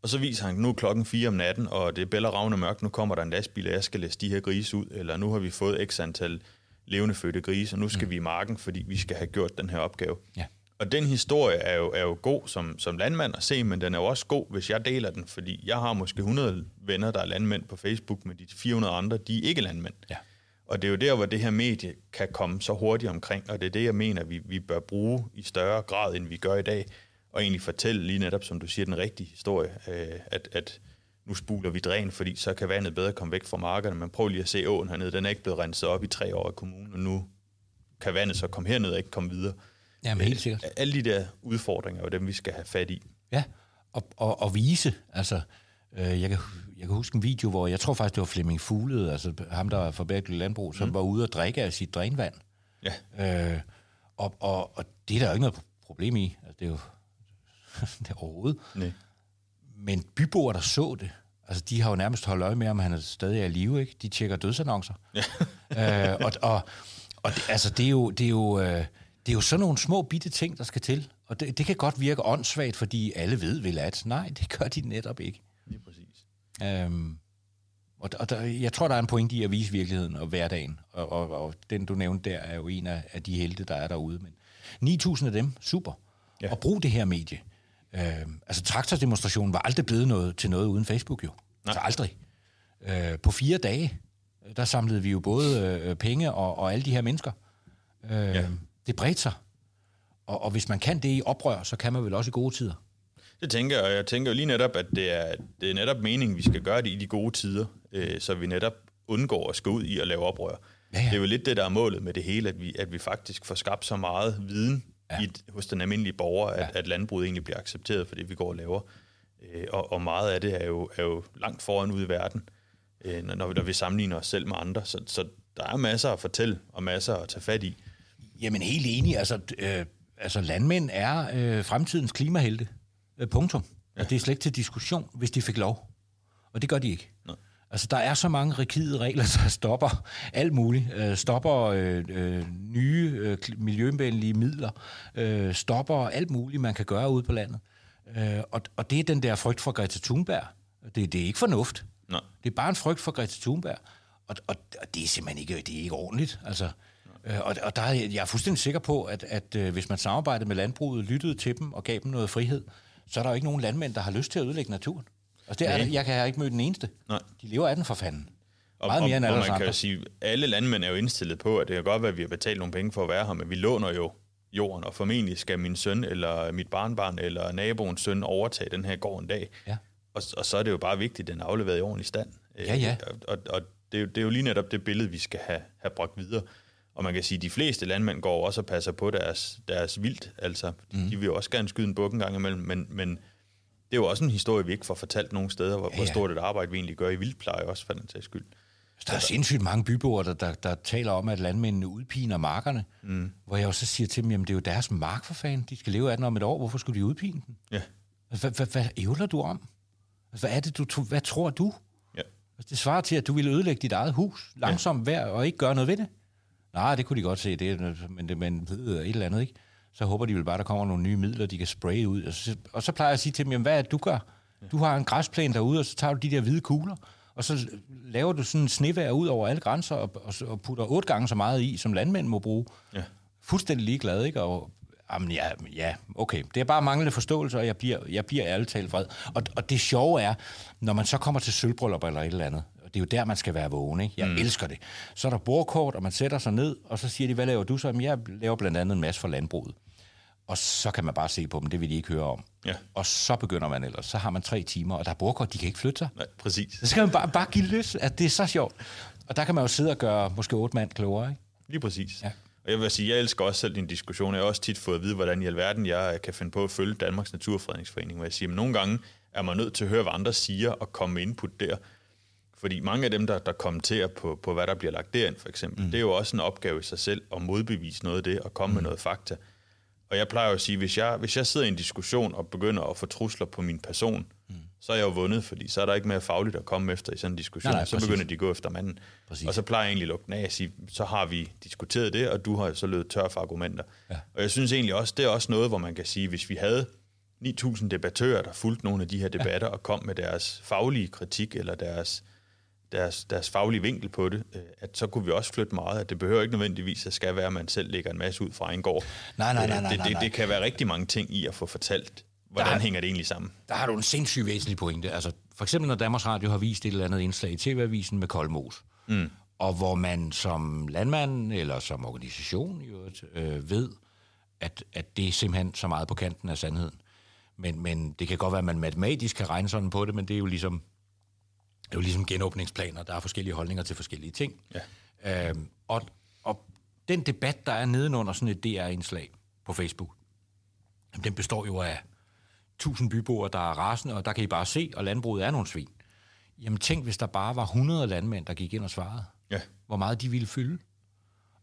Speaker 1: og så viser han, nu er klokken 4 om natten, og det er bæller ravne mørkt, nu kommer der en lastbil, og jeg skal læse de her grise ud, eller nu har vi fået x antal levende fødte grise, og nu skal mm. vi i marken, fordi vi skal have gjort den her opgave.
Speaker 2: Ja.
Speaker 1: Og den historie er jo, er jo god som, som landmand at se, men den er jo også god, hvis jeg deler den, fordi jeg har måske 100 venner, der er landmænd på Facebook, men de 400 andre, de er ikke landmænd.
Speaker 2: Ja.
Speaker 1: Og det er jo der, hvor det her medie kan komme så hurtigt omkring, og det er det, jeg mener, vi, vi bør bruge i større grad, end vi gør i dag, og egentlig fortælle lige netop, som du siger, den rigtige historie, øh, at, at nu spuler vi dræn, fordi så kan vandet bedre komme væk fra markerne. Men prøv lige at se åen hernede, den er ikke blevet renset op i tre år i kommunen, og nu kan vandet så komme herned og ikke komme videre.
Speaker 2: Jamen helt sikkert.
Speaker 1: Alle de der udfordringer er dem, vi skal have fat i.
Speaker 2: Ja, og, og, og vise, altså, øh, jeg, kan, jeg kan huske en video, hvor jeg tror faktisk, det var Flemming Fuglede, altså ham, der er for bæredygtig landbrug, som mm. var ude og drikke af sit drænvand.
Speaker 1: Ja.
Speaker 2: Øh, og, og, og det er der jo ikke noget problem i. Altså, det er jo det er overhovedet.
Speaker 1: Nej.
Speaker 2: Men byboer, der så det, altså de har jo nærmest holdt øje med, om han er stadig er i live, ikke? De tjekker dødsannoncer. Ja. øh, og og, og det, altså, det er jo... Det er jo øh, det er jo sådan nogle små bitte ting, der skal til. Og det, det kan godt virke åndssvagt, fordi alle ved vel at. Nej, det gør de netop ikke.
Speaker 1: Lige præcis.
Speaker 2: Øhm, og og der, jeg tror, der er en point i at vise virkeligheden og hverdagen. Og, og, og den, du nævnte der, er jo en af, af de helte, der er derude. Men 9.000 af dem, super ja. og bruge det her medie. Øh, altså traktordemonstrationen var aldrig blevet noget, til noget uden Facebook jo. Nej. Altså aldrig. Øh, på fire dage, der samlede vi jo både øh, penge og, og alle de her mennesker. Øh, ja. Det bredte sig. Og, og hvis man kan det i oprør, så kan man vel også i gode tider.
Speaker 1: Det tænker jeg, jeg tænker jo lige netop, at det er, det er netop meningen, vi skal gøre det i de gode tider, øh, så vi netop undgår at skal ud i at lave oprør. Ja, ja. Det er jo lidt det, der er målet med det hele, at vi, at vi faktisk får skabt så meget viden ja. i, hos den almindelige borger, at, ja. at landbruget egentlig bliver accepteret for det, vi går og laver. Øh, og, og meget af det er jo, er jo langt foran ude i verden, øh, når, når vi sammenligner os selv med andre. Så, så der er masser at fortælle, og masser at tage fat i.
Speaker 2: Jamen helt enig. Altså, øh, altså landmænd er øh, fremtidens klimahelte. Øh, punktum. Ja. Og det er slet ikke til diskussion, hvis de fik lov. Og det gør de ikke.
Speaker 1: Nej.
Speaker 2: Altså, der er så mange rigide regler, der stopper alt muligt. Øh, stopper øh, øh, nye øh, miljøvenlige midler. Øh, stopper alt muligt, man kan gøre ude på landet. Øh, og, og det er den der frygt for Greta Thunberg. Det, det er ikke fornuft.
Speaker 1: Nej.
Speaker 2: Det er bare en frygt for Greta Thunberg. Og, og, og det er simpelthen ikke, det er ikke ordentligt. Altså, øh, og, og der er, jeg er fuldstændig sikker på, at, at øh, hvis man samarbejdede med landbruget, lyttede til dem og gav dem noget frihed, så er der jo ikke nogen landmænd, der har lyst til at ødelægge naturen. Altså, det er, jeg kan ikke møde den eneste.
Speaker 1: Nej.
Speaker 2: De lever af den for fanden.
Speaker 1: Og, Meget mere end alle og man andre. kan jo sige, alle landmænd er jo indstillet på, at det kan godt være, at vi har betalt nogle penge for at være her, men vi låner jo jorden, og formentlig skal min søn, eller mit barnbarn, eller naboens søn overtage den her gård en dag.
Speaker 2: Ja.
Speaker 1: Og, og så er det jo bare vigtigt, at den er afleveret i ordentlig stand.
Speaker 2: Ja, ja.
Speaker 1: Og, og, og det, er jo, det er jo lige netop det billede, vi skal have, have bragt videre. Og man kan sige, at de fleste landmænd går også og passer på deres, deres vildt. Altså, mm. de vil jo også gerne skyde en buk en gang imellem, men, men det er jo også en historie, vi ikke får fortalt nogen steder, hvor, ja, ja. hvor stort et arbejde vi egentlig gør i vildpleje også, for den sags skyld.
Speaker 2: Der er sindssygt mange byboere, der, der, der taler om, at landmændene udpiner markerne. Mm. Hvor jeg jo så siger til dem, jamen det er jo deres mark for fanden. De skal leve af den om et år. Hvorfor skulle de udpine den?
Speaker 1: Ja.
Speaker 2: Hvad, ævler du om? Hvad er det, du, hvad tror du?
Speaker 1: Ja.
Speaker 2: Altså, det svarer til, at du ville ødelægge dit eget hus langsomt hver, og ikke gøre noget ved det. Nej, det kunne de godt se, det, men, det, men et eller andet, ikke? Så håber de vel bare, der kommer nogle nye midler, de kan spraye ud. Og så, og så plejer jeg at sige til dem, jamen, hvad er det, du gør? Du har en græsplæne derude, og så tager du de der hvide kugler, og så laver du sådan en snevær ud over alle grænser, og, og, og putter otte gange så meget i, som landmænd må bruge.
Speaker 1: Ja.
Speaker 2: Fuldstændig ligeglad, ikke? Og, jamen, ja, ja, okay. Det er bare manglende forståelse, og jeg bliver, jeg bliver ærligt talt vred. Og, og det sjove er, når man så kommer til sølvbryllup eller et eller andet, og det er jo der, man skal være vågen, ikke? Jeg mm. elsker det. Så er der bordkort, og man sætter sig ned, og så siger de, hvad laver du så? Jamen, jeg laver blandt andet en masse for landbruget. Og så kan man bare se på dem, det vil de ikke høre om.
Speaker 1: Ja.
Speaker 2: Og så begynder man ellers. Så har man tre timer, og der er bordkort, de kan ikke flytte sig.
Speaker 1: Nej, præcis.
Speaker 2: Så skal man bare, bare give løs, at det er så sjovt. Og der kan man jo sidde og gøre måske otte mand klogere, ikke?
Speaker 1: Lige præcis.
Speaker 2: Ja.
Speaker 1: Og jeg vil sige, jeg elsker også selv din diskussion. Jeg har også tit fået at vide, hvordan i alverden jeg kan finde på at følge Danmarks Naturfredningsforening, hvor jeg siger, at nogle gange er man nødt til at høre, hvad andre siger, og komme med input der. Fordi mange af dem, der, der kommenterer på, på, hvad der bliver lagt derind, for eksempel, mm. det er jo også en opgave i sig selv at modbevise noget af det, og komme mm. med noget fakta. Og jeg plejer jo at sige, hvis jeg, hvis jeg sidder i en diskussion og begynder at få trusler på min person, mm. så er jeg jo vundet, fordi så er der ikke mere fagligt at komme efter i sådan en diskussion. Nej, nej, så præcis. begynder de at gå efter manden. Præcis. Og så plejer jeg egentlig at lukke den af og sige, så har vi diskuteret det, og du har så løbet tør for argumenter. Ja. Og jeg synes egentlig også, det er også noget, hvor man kan sige, hvis vi havde 9.000 debattører, der fulgte nogle af de her debatter ja. og kom med deres faglige kritik eller deres deres, deres faglige vinkel på det, øh, at så kunne vi også flytte meget, at det behøver ikke nødvendigvis at skal være, at man selv lægger en masse ud fra en gård.
Speaker 2: Nej, nej, nej, nej,
Speaker 1: det,
Speaker 2: nej,
Speaker 1: det, det kan være rigtig mange ting i at få fortalt, hvordan der, hænger det egentlig sammen.
Speaker 2: Der har du en sindssygt væsentlig pointe. Altså, for eksempel når Danmarks Radio har vist et eller andet indslag i TV-avisen med Koldmos, mm. og hvor man som landmand eller som organisation jo, øh, ved, at, at det er simpelthen så meget på kanten af sandheden. Men, men det kan godt være, at man matematisk kan regne sådan på det, men det er jo ligesom det er jo ligesom genåbningsplaner, der er forskellige holdninger til forskellige ting. Ja. Øhm, og, og den debat, der er nedenunder sådan et DR-indslag på Facebook, den består jo af tusind byboere, der er rasende, og der kan I bare se, og landbruget er nogle svin. Jamen tænk, hvis der bare var 100 landmænd, der gik ind og svarede.
Speaker 1: Ja.
Speaker 2: Hvor meget de ville fylde.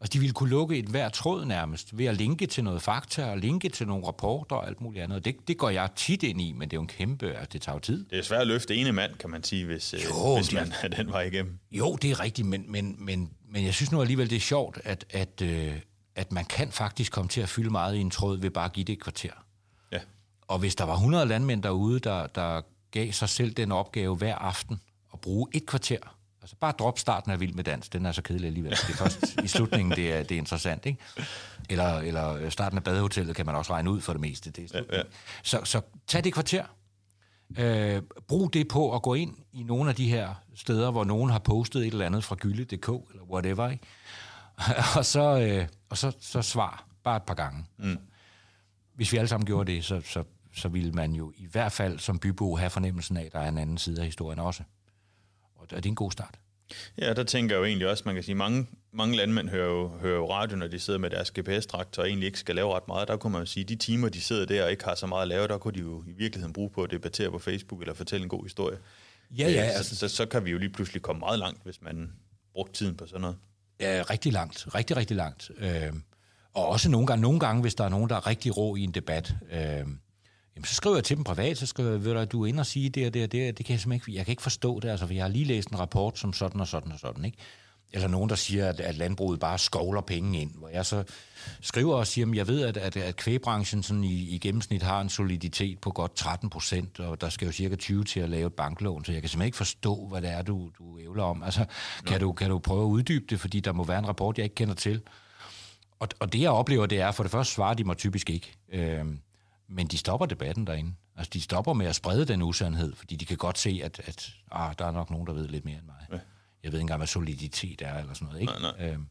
Speaker 2: Altså, de ville kunne lukke et hver tråd nærmest, ved at linke til noget fakta, og linke til nogle rapporter og alt muligt andet. Det, det går jeg tit ind i, men det er jo en kæmpe, altså, det tager jo tid.
Speaker 1: Det er svært at løfte ene mand, kan man sige, hvis, øh, jo, hvis man er den vej igennem.
Speaker 2: Jo, det er rigtigt, men, men, men, men jeg synes nu alligevel, det er sjovt, at, at, øh, at man kan faktisk komme til at fylde meget i en tråd ved bare at give det et kvarter.
Speaker 1: Ja.
Speaker 2: Og hvis der var 100 landmænd derude, der, der gav sig selv den opgave hver aften at bruge et kvarter Altså bare drop starten af Vild med Dans, den er så kedelig alligevel. Det er først i slutningen, det er, det er interessant, ikke? Eller, eller starten af badehotellet kan man også regne ud for det meste. Det er ja, ja. Så, så tag det kvarter. Øh, brug det på at gå ind i nogle af de her steder, hvor nogen har postet et eller andet fra gylde.dk, eller whatever, ikke? og så, øh, og så, så svar bare et par gange. Mm. Hvis vi alle sammen gjorde det, så, så, så ville man jo i hvert fald som bybo have fornemmelsen af, at der er en anden side af historien også og det er en god start.
Speaker 1: Ja, der tænker jeg jo egentlig også, man kan sige, mange, mange landmænd hører jo, hører jo radio, når de sidder med deres GPS-traktor og egentlig ikke skal lave ret meget. Der kunne man jo sige, de timer, de sidder der og ikke har så meget at lave, der kunne de jo i virkeligheden bruge på at debattere på Facebook eller fortælle en god historie.
Speaker 2: Ja, ja. Øh,
Speaker 1: altså. Så, så, så kan vi jo lige pludselig komme meget langt, hvis man brugte tiden på sådan noget.
Speaker 2: Ja, rigtig langt. Rigtig, rigtig langt. Øh, og også nogle gange, nogle gange, hvis der er nogen, der er rigtig rå i en debat, øh, Jamen, så skriver jeg til dem privat, så skriver jeg, ved du, du er inde og sige det og det og det, det kan jeg simpelthen ikke, jeg kan ikke forstå det, altså, for jeg har lige læst en rapport som sådan og sådan og sådan, ikke? Eller nogen, der siger, at, at landbruget bare skovler penge ind, hvor jeg så skriver og siger, at jeg ved, at, at, at kvægbranchen sådan i, i gennemsnit har en soliditet på godt 13 procent, og der skal jo cirka 20 til at lave et banklån, så jeg kan simpelthen ikke forstå, hvad det er, du, du ævler om. Altså, kan, du, kan du prøve at uddybe det, fordi der må være en rapport, jeg ikke kender til? Og, og det, jeg oplever, det er, for det første svarer de mig typisk ikke. Øh, men de stopper debatten derinde. Altså, de stopper med at sprede den usandhed, fordi de kan godt se, at, at ah, der er nok nogen, der ved lidt mere end mig. Ja. Jeg ved ikke engang, hvad soliditet er, eller sådan noget. Ikke?
Speaker 1: Nej, nej. Øhm,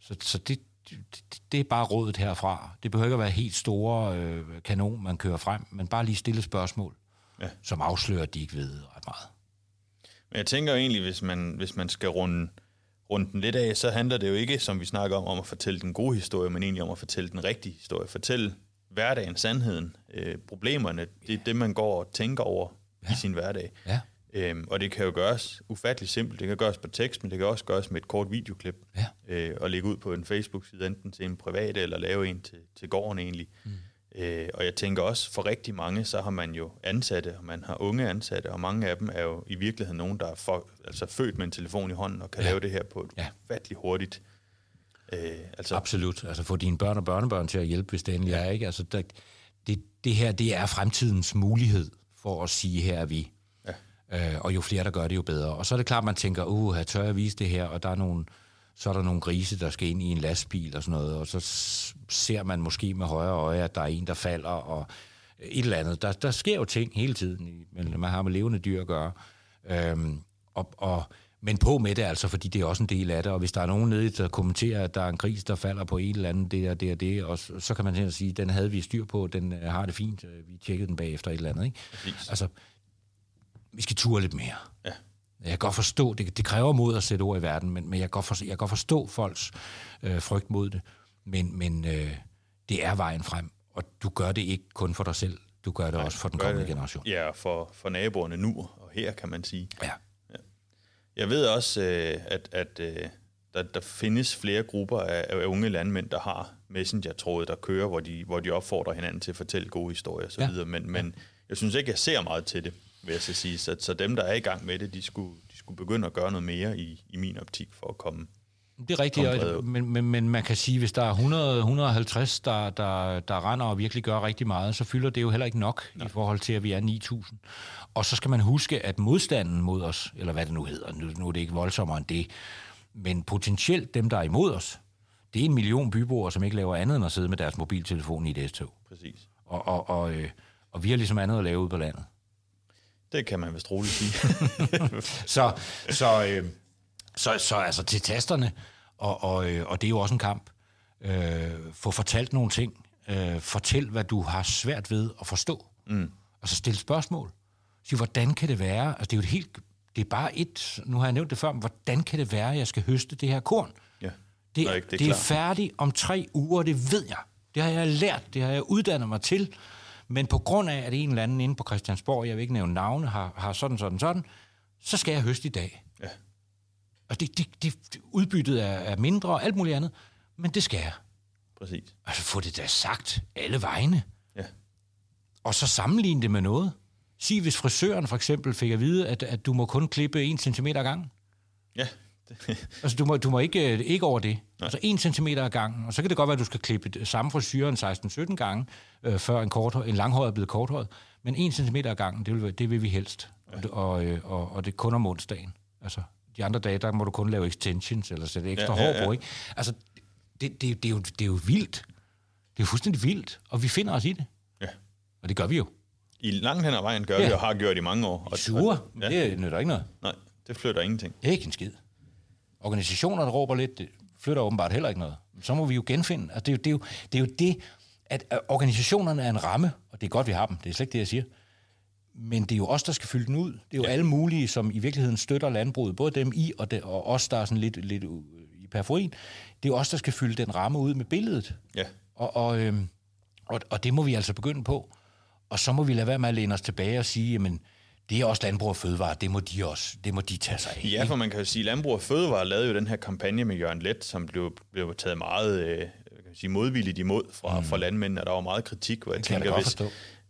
Speaker 2: så så det, det, det er bare rådet herfra. Det behøver ikke at være helt store øh, kanon, man kører frem, men bare lige stille spørgsmål, ja. som afslører, at de ikke ved ret meget.
Speaker 1: Men jeg tænker egentlig, hvis man, hvis man skal runde, runde den lidt af, så handler det jo ikke, som vi snakker om, om at fortælle den gode historie, men egentlig om at fortælle den rigtige historie. Fortælle hverdagen, sandheden, øh, problemerne, det er det, man går og tænker over ja. i sin hverdag.
Speaker 2: Ja.
Speaker 1: Øhm, og det kan jo gøres ufatteligt simpelt. Det kan gøres på tekst, men det kan også gøres med et kort videoklip. Ja. Øh, og lægge ud på en Facebook-side, enten til en privat eller lave en til, til gården egentlig. Mm. Øh, og jeg tænker også, for rigtig mange, så har man jo ansatte, og man har unge ansatte, og mange af dem er jo i virkeligheden nogen, der er for, altså født med en telefon i hånden og kan ja. lave det her på et ja. ufatteligt hurtigt.
Speaker 2: Øh, altså. Absolut. Altså få dine børn og børnebørn til at hjælpe, hvis det endelig ja. er. Ikke? Altså, der, det, det her, det er fremtidens mulighed for at sige, her er vi. Ja. Øh, og jo flere, der gør det, jo bedre. Og så er det klart, man tænker, uh, jeg tør jeg vise det her, og der er nogle så er der nogle grise, der skal ind i en lastbil og sådan noget, og så ser man måske med højre øje, at der er en, der falder, og et eller andet. Der, der sker jo ting hele tiden, men man har med levende dyr at gøre. Øhm, og, og, men på med det altså, fordi det er også en del af det, og hvis der er nogen nede, der kommenterer, at der er en gris, der falder på et eller andet, det og det og det, og så, så kan man til sige, den havde vi styr på, den øh, har det fint, øh, vi tjekkede den bagefter et eller andet. Ikke? Altså, vi skal ture lidt mere. Ja. Jeg kan godt forstå, det, det kræver mod at sætte ord i verden, men, men jeg, kan godt forstå, jeg kan godt forstå folks øh, frygt mod det. Men, men øh, det er vejen frem, og du gør det ikke kun for dig selv, du gør det Nej, også for den kommende det, generation.
Speaker 1: Ja, for, for naboerne nu og her, kan man sige. Ja. Jeg ved også, øh, at, at øh, der, der findes flere grupper af, af unge landmænd, der har messenger-tråde, der kører, hvor de, hvor de opfordrer hinanden til at fortælle gode historier osv., ja. men, men jeg synes ikke, jeg ser meget til det vil jeg så sige. Så, så dem, der er i gang med det, de skulle, de skulle begynde at gøre noget mere i, i min optik for at komme
Speaker 2: det er rigtigt, og, men, men, men man kan sige, hvis der er 100, 150, der, der, der render og virkelig gør rigtig meget, så fylder det jo heller ikke nok Nej. i forhold til, at vi er 9.000. Og så skal man huske, at modstanden mod os, eller hvad det nu hedder, nu, nu er det ikke voldsommere end det, men potentielt dem, der er imod os, det er en million byboere, som ikke laver andet end at sidde med deres mobiltelefon i et S-tog. Præcis. Og, og, og, øh, og vi har ligesom andet at lave ude på landet.
Speaker 1: Det kan man vist roligt sige.
Speaker 2: så, så, øh, så, så altså til tasterne, og, og, øh, og det er jo også en kamp. Øh, få fortalt nogle ting. Øh, fortæl, hvad du har svært ved at forstå. Mm. Og så stille spørgsmål. Sig, hvordan kan det være? Altså, det er jo et helt... Det er bare et... Nu har jeg nævnt det før, men hvordan kan det være, at jeg skal høste det her korn? Ja. Det, Nej, det, er, det er færdigt om tre uger, det ved jeg. Det har jeg lært, det har jeg uddannet mig til. Men på grund af, at en eller anden inde på Christiansborg, jeg vil ikke nævne navne, har, har sådan, sådan, sådan, så skal jeg høste i dag. Ja. Og det, det, det, udbyttet er, er mindre og alt muligt andet, men det skal jeg. Præcis. Altså få det da sagt alle vegne. Ja. Og så sammenligne det med noget. Sig, hvis frisøren for eksempel fik at vide, at, at du må kun klippe 1 cm ad gangen. Ja, altså, du må, du må ikke, øh, ikke over det. Nej. Altså, 1 cm ad gangen, og så kan det godt være, at du skal klippe samme frisyren 16-17 gange, øh, før en, kort, en langhåret er blevet korthåret. Men 1 cm ad gangen, det vil, det vil vi helst. Ja. Og, og, øh, og, og det er kun om onsdagen. Altså, de andre dage, der må du kun lave extensions, eller sætte ekstra ja, ja, ja. hår på, ikke? Altså, det, det, det, er jo, det er jo vildt. Det er jo fuldstændig vildt, og vi finder os i det. Ja. Og det gør vi jo.
Speaker 1: I langt hen ad vejen gør ja. vi, og har gjort i mange år.
Speaker 2: Og, Sure, ja. det nytter ikke noget.
Speaker 1: Nej, det flytter ingenting.
Speaker 2: Ikke en skid. Organisationerne råber lidt, det flytter åbenbart heller ikke noget. Så må vi jo genfinde. Altså, det, er jo, det, er jo, det er jo det, at organisationerne er en ramme, og det er godt, vi har dem. Det er slet ikke det, jeg siger. Men det er jo os, der skal fylde den ud. Det er jo ja. alle mulige, som i virkeligheden støtter landbruget. Både dem i, og, det, og os, der er sådan lidt, lidt i periferien. Det er jo os, der skal fylde den ramme ud med billedet. Ja. Og, og, øhm, og, og det må vi altså begynde på. Og så må vi lade være med at læne os tilbage og sige, jamen, det er også Landbrug og Fødevare, det må de også, det må de tage sig af.
Speaker 1: Ja, for man kan jo sige, at Landbrug og Fødevare lavede jo den her kampagne med Jørgen Let, som blev, blev taget meget øh, kan sige, modvilligt imod fra, mm. fra landmændene, og der var meget kritik, hvor jeg tænker, hvis,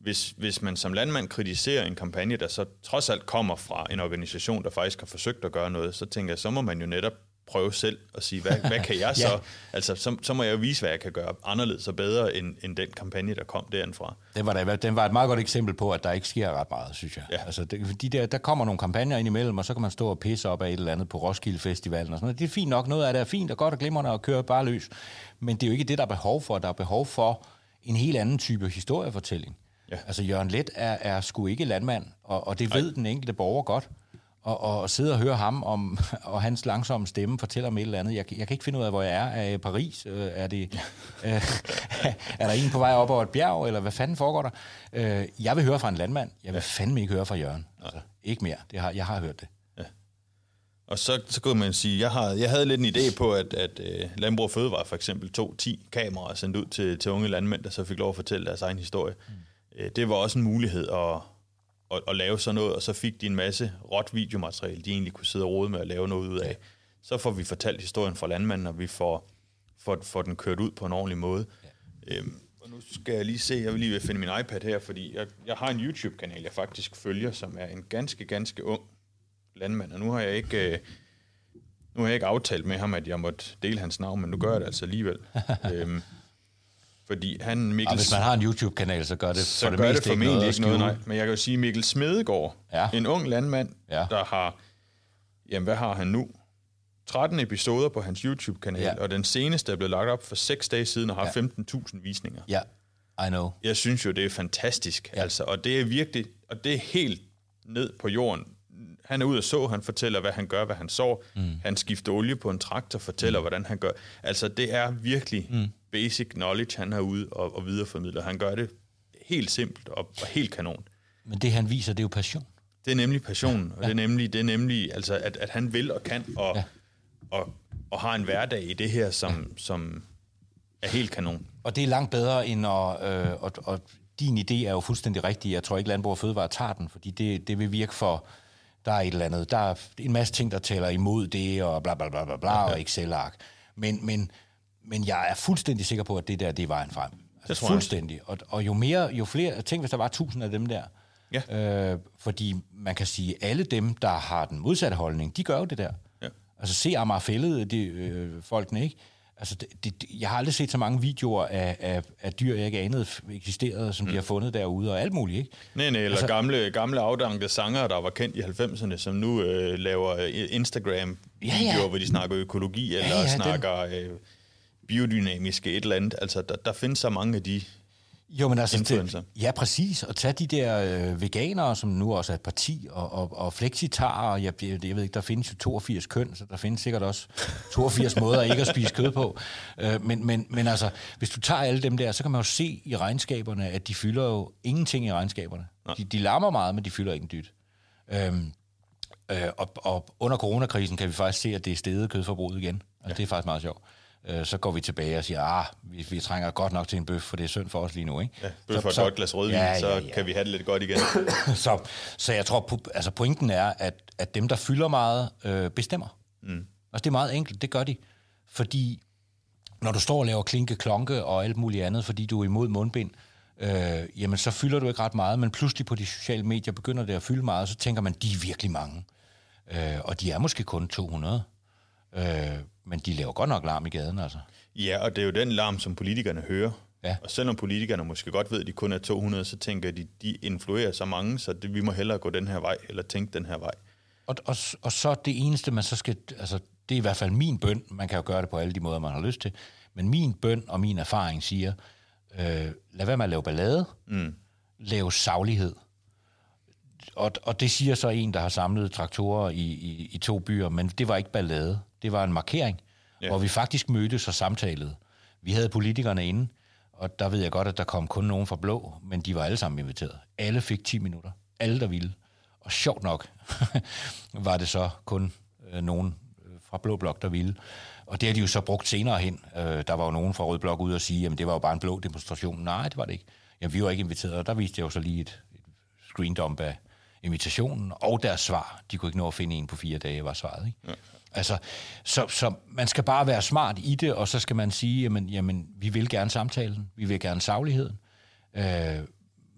Speaker 1: hvis, hvis man som landmand kritiserer en kampagne, der så trods alt kommer fra en organisation, der faktisk har forsøgt at gøre noget, så tænker jeg, så må man jo netop prøve selv at sige, hvad, hvad kan jeg så? ja. Altså, så, så må jeg jo vise, hvad jeg kan gøre anderledes og bedre, end, end den kampagne, der kom derindfra.
Speaker 2: Den var, der, den var et meget godt eksempel på, at der ikke sker ret meget, synes jeg. Ja. Altså, det, de der, der kommer nogle kampagner ind imellem, og så kan man stå og pisse op af et eller andet på Roskilde Festivalen og sådan noget. Det er fint nok, noget af det er fint og godt og glimrende og køre bare løs. Men det er jo ikke det, der er behov for. Der er behov for en helt anden type historiefortælling. Ja. Altså, Jørgen Let er, er sgu ikke landmand, og, og det ved Ej. den enkelte borger godt og, og sidde og høre ham om, og hans langsomme stemme fortæller om et eller andet. Jeg, jeg kan ikke finde ud af, hvor jeg er. Er jeg i Paris? Øh, er, det, øh, er der en på vej op over et bjerg, eller hvad fanden foregår der? Øh, jeg vil høre fra en landmand. Jeg vil fandme ikke høre fra Jørgen. Altså, ikke mere. Det har, jeg har hørt det. Ja.
Speaker 1: Og så, så kunne man sige, jeg, har, jeg havde lidt en idé på, at, at uh, Landbrug Fødevare for eksempel tog 10 kameraer sendt ud til, til unge landmænd, der så fik lov at fortælle deres egen historie. Mm. Uh, det var også en mulighed at at, at lave sådan noget, og så fik de en masse råt videomateriale, de egentlig kunne sidde og rode med at lave noget ud af. Så får vi fortalt historien fra landmanden, og vi får, får, får den kørt ud på en ordentlig måde. Ja. Øhm, og nu skal jeg lige se, jeg vil lige ved finde min iPad her, fordi jeg, jeg har en YouTube-kanal, jeg faktisk følger, som er en ganske, ganske ung landmand, og nu har jeg ikke... Øh, nu har jeg ikke aftalt med ham, at jeg måtte dele hans navn, men nu gør jeg det altså alligevel. øhm, fordi han, Mikkel...
Speaker 2: Og hvis man har en YouTube-kanal, så gør det
Speaker 1: så
Speaker 2: for det
Speaker 1: gør
Speaker 2: meste
Speaker 1: det formentlig
Speaker 2: ikke
Speaker 1: ikke
Speaker 2: noget,
Speaker 1: noget, nej. Men jeg kan jo sige, Mikkel Smedegaard,
Speaker 2: Ja.
Speaker 1: en ung landmand,
Speaker 2: Ja.
Speaker 1: der har, jamen hvad har han nu? 13 episoder på hans YouTube-kanal,
Speaker 2: Ja.
Speaker 1: og den seneste er blevet lagt op for 6 dage siden og har
Speaker 2: Ja.
Speaker 1: ja. 15.000 visninger.
Speaker 2: Ja, I know.
Speaker 1: Jeg synes jo, det er fantastisk.
Speaker 2: Ja.
Speaker 1: Altså, og det er virkelig, og det er helt ned på jorden. Han er ude og så, han fortæller, hvad han gør, hvad han så. Mm. Han skifter olie på en traktor, fortæller, mm. hvordan han gør. Altså, det er virkelig mm. basic knowledge, han har ude og, og videreformidler. Han gør det helt simpelt og, og helt kanon.
Speaker 2: Men det, han viser, det er jo passion.
Speaker 1: Det er nemlig passion, og det er nemlig, det er nemlig altså, at, at han vil og kan, og,
Speaker 2: Ja.
Speaker 1: ja. og, og har en hverdag i det her, som, ja. som er helt kanon.
Speaker 2: Og det er langt bedre end at... Øh, og, og din idé er jo fuldstændig rigtig. Jeg tror ikke, Landbrug og Fødevare tager den, fordi det, det vil virke for... Der er et eller andet. Der er en masse ting, der taler imod det, og bla bla bla bla, bla og Excel-ark. Men, men, men jeg er fuldstændig sikker på, at det der, det er vejen frem. Altså,
Speaker 1: tror jeg
Speaker 2: fuldstændig. Og, og jo mere, jo flere... Tænk, hvis der var tusind af dem der.
Speaker 1: Ja.
Speaker 2: Øh, fordi man kan sige, alle dem, der har den modsatte holdning, de gør jo det der.
Speaker 1: Ja.
Speaker 2: Altså se Amager Fælled, de, øh, folkene, ikke? Altså, det, det, jeg har aldrig set så mange videoer af, af, af dyr, jeg ikke anede eksisterede, som mm. de har fundet derude, og alt muligt, ikke?
Speaker 1: Nej, nej, eller
Speaker 2: Altså-
Speaker 1: gamle, gamle afdankede sanger, der var kendt i 90'erne, som nu øh, laver øh, Instagram-videoer,
Speaker 2: Ja, ja.
Speaker 1: hvor de snakker økologi, eller
Speaker 2: ja,
Speaker 1: ja,
Speaker 2: den-
Speaker 1: snakker øh, biodynamiske et eller andet. Altså, der, der findes så mange af de...
Speaker 2: Jo, men altså,
Speaker 1: Influencer.
Speaker 2: det, ja, præcis. Og tage de der øh, veganere, som nu også er et parti, og, og, og flexitarer, jeg, jeg, jeg ved ikke, der findes jo 82 køn, så der findes sikkert også 82 måder ikke at spise kød på. Øh, men, men, men altså, hvis du tager alle dem der, så kan man jo se i regnskaberne, at de fylder jo ingenting i regnskaberne. De, de larmer meget, men de fylder ikke en dyt. Øhm, øh, og, og under coronakrisen kan vi faktisk se, at det er steget kødforbruget igen. Altså, ja. Det er faktisk meget sjovt. Øh, så går vi tilbage og siger, ah, vi, vi trænger godt nok til en bøf, for det er synd for os lige nu. Ikke?
Speaker 1: Ja, bøf og et godt glas rødvin,
Speaker 2: Ja,
Speaker 1: ja,
Speaker 2: ja,
Speaker 1: så kan vi have det lidt godt igen.
Speaker 2: så, så jeg tror, altså pointen er, at, at dem, der fylder meget, øh, bestemmer. Mm. Altså det er meget enkelt, det gør de. Fordi når du står og laver klinke, klonke og alt muligt andet, fordi du er imod mundbind, øh, jamen så fylder du ikke ret meget, men pludselig på de sociale medier begynder det at fylde meget, og så tænker man, de er virkelig mange. Øh, og de er måske kun 200. Øh, men de laver godt nok larm i gaden, altså.
Speaker 1: Ja, og det er jo den larm, som politikerne hører.
Speaker 2: Ja.
Speaker 1: Og selvom politikerne måske godt ved, at de kun er 200, så tænker de, de influerer så mange, så det, vi må hellere gå den her vej, eller tænke den her vej.
Speaker 2: Og, og, og så det eneste, man så skal... Altså, det er i hvert fald min bøn. Man kan jo gøre det på alle de måder, man har lyst til. Men min bøn og min erfaring siger, øh, lad være med at lave ballade. Mm. Lav saglighed. Og, og det siger så en, der har samlet traktorer i, i, i to byer, men det var ikke ballade. Det var en markering, ja. Hvor vi faktisk mødtes og samtalede. Vi havde politikerne inde, og der ved jeg godt, at der kom kun nogen fra Blå, men de var alle sammen inviteret. Alle fik 10 minutter. Alle, der ville. Og sjovt nok var det så kun øh, nogen øh, fra Blå Blok, der ville. Og det har de jo så brugt senere hen. Øh, der var jo nogen fra Rød Blok ude og sige, at det var jo bare en blå demonstration. Nej, det var det ikke. Jamen, vi var ikke inviteret, og der viste jeg jo så lige et, et screendump af invitationen og deres svar. De kunne ikke nå at finde en på fire dage, var svaret. Ikke? Ja. Altså, så, så man skal bare være smart i det, og så skal man sige, jamen, jamen vi vil gerne samtalen, vi vil gerne sagligheden, øh,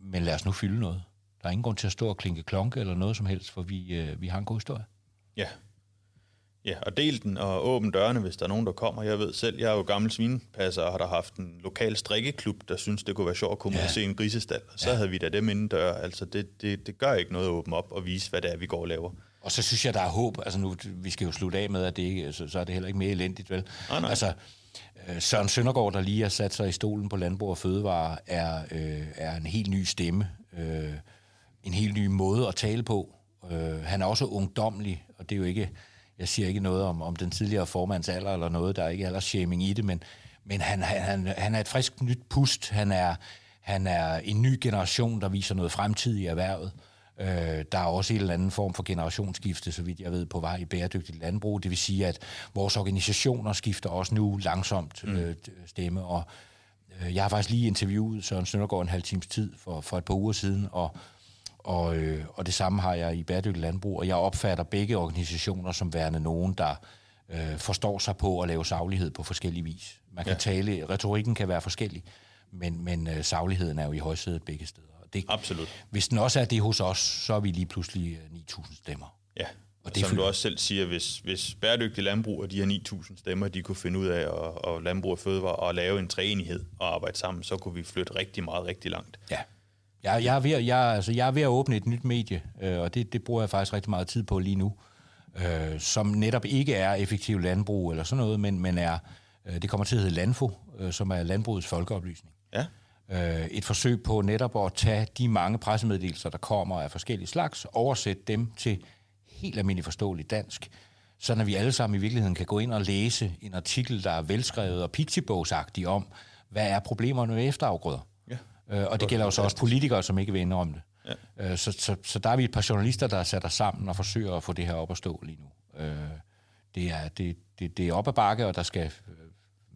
Speaker 2: men lad os nu fylde noget. Der er ingen grund til at stå og klinke klonke eller noget som helst, for vi, øh, vi har en god historie.
Speaker 1: Ja. Ja, og del den og åbn dørene, hvis der er nogen, der kommer. Jeg ved selv, jeg er jo gammel svinepasser og har der haft en lokal strikkeklub, der synes, det kunne være sjovt at komme ja. og se en grisestal. Og så ja. havde vi da dem inden dør. Altså, det, det, det gør ikke noget at åbne op og vise, hvad det er, vi går og laver.
Speaker 2: Og så synes jeg, der er håb. Altså nu, vi skal jo slutte af med, at det ikke, så, så er det heller ikke mere elendigt, vel?
Speaker 1: Nej, nej.
Speaker 2: Altså, øh, Søren Søndergaard, der lige har sat sig i stolen på Landbrug og Fødevare, er, øh, er en helt ny stemme. Øh, en helt ny måde at tale på. Øh, han er også ungdomlig, og det er jo ikke, jeg siger ikke noget om, om den tidligere formands alder eller noget, der er ikke aldersshaming i det, men, men han, han, han, han er et frisk nyt pust. Han er, han er en ny generation, der viser noget fremtid i erhvervet. Øh, der er også en eller anden form for generationsskifte, så vidt jeg ved, på vej i bæredygtigt landbrug. Det vil sige, at vores organisationer skifter også nu langsomt øh, stemme. Og øh, jeg har faktisk lige interviewet Søren Søndergaard en halv times tid for, for et par uger siden, og, og, øh, og det samme har jeg i Bæredygtig Landbrug, og jeg opfatter begge organisationer som værende nogen, der øh, forstår sig på at lave saglighed på forskellige vis. Man kan ja. tale, retorikken kan være forskellig, men, men øh, sagligheden er jo i højsædet begge steder.
Speaker 1: Det, Absolut.
Speaker 2: Hvis den også er det hos os, så er vi lige pludselig 9.000 stemmer.
Speaker 1: Ja, og det som du også selv siger, hvis, hvis bæredygtig landbrug og de her 9.000 stemmer, de kunne finde ud af at, og landbrug og fødevare og lave en træenighed og arbejde sammen, så kunne vi flytte rigtig meget, rigtig langt.
Speaker 2: Ja. Jeg, jeg, er, ved, jeg, altså, jeg er ved at åbne et nyt medie, øh, og det, det bruger jeg faktisk rigtig meget tid på lige nu, øh, som netop ikke er effektiv landbrug eller sådan noget, men, men er, øh, det kommer til at hedde Landfo, øh, som er landbrugets folkeoplysning.
Speaker 1: Ja.
Speaker 2: Øh, et forsøg på netop at tage de mange pressemeddelelser, der kommer af forskellige slags, oversætte dem til helt almindeligt forståeligt dansk, så når vi alle sammen i virkeligheden kan gå ind og læse en artikel, der er velskrevet og pixibåsagtig om, hvad er problemerne med efterafgrøder. Ja. Øh, og det gælder jo så også politikere, som ikke vil indrømme det. Ja. Øh, så, så, så der er vi et par journalister, der sætter sammen og forsøger at få det her op at stå lige nu. Øh, det, er, det, det, det er op ad bakke, og der skal... Øh,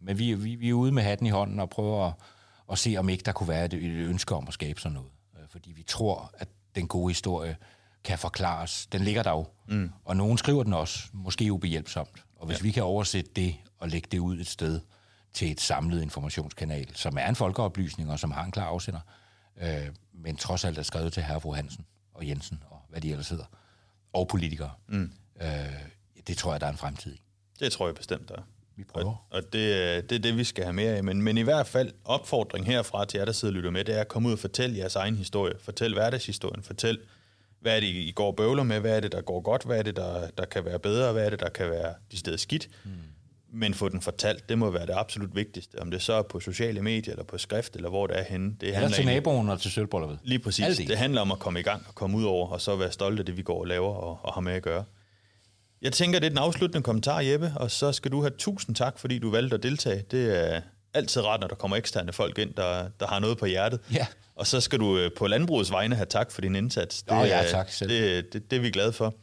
Speaker 2: men vi, vi, vi er ude med hatten i hånden og prøver at, at se, om ikke der kunne være et, et ønske om at skabe sådan noget. Øh, fordi vi tror, at den gode historie kan forklares. Den ligger der jo. Mm. Og nogen skriver den også, måske ubehjælpsomt. Og hvis ja. vi kan oversætte det og lægge det ud et sted til et samlet informationskanal, som er en folkeoplysning og som har en klar afsender, øh, men trods alt er skrevet til herre fru Hansen og Jensen og hvad de ellers hedder, og politikere. Mm. Øh, det tror jeg, der er en fremtid i.
Speaker 1: Det tror jeg bestemt, der er.
Speaker 2: Vi prøver.
Speaker 1: Og, og det, det er det, vi skal have mere af. Men, men i hvert fald opfordring herfra til jer, der sidder og lytter med, det er at komme ud og fortælle jeres egen historie. Fortæl hverdagshistorien. Fortæl, hvad er det, I går bøvler med? Hvad er det, der går godt? Hvad er det, der, der kan være bedre? Hvad er det, der kan være de steder skidt? Mm. Men få den fortalt, det må være det absolut vigtigste. Om det så er på sociale medier, eller på skrift, eller hvor det er henne. Det
Speaker 2: eller til naboen og til sølvbrølluppet.
Speaker 1: Lige præcis. Aldi. Det handler om at komme i gang og komme ud over, og så være stolt af det, vi går og laver og, og har med at gøre. Jeg tænker, det er den afsluttende kommentar, Jeppe, og så skal du have tusind tak, fordi du valgte at deltage. Det er altid rart, når der kommer eksterne folk ind, der, der har noget på hjertet.
Speaker 2: Ja.
Speaker 1: Og så skal du øh, på landbrugets vegne have tak for din indsats.
Speaker 2: Det, oh, ja, tak
Speaker 1: selv. Det, det, det er vi glade for.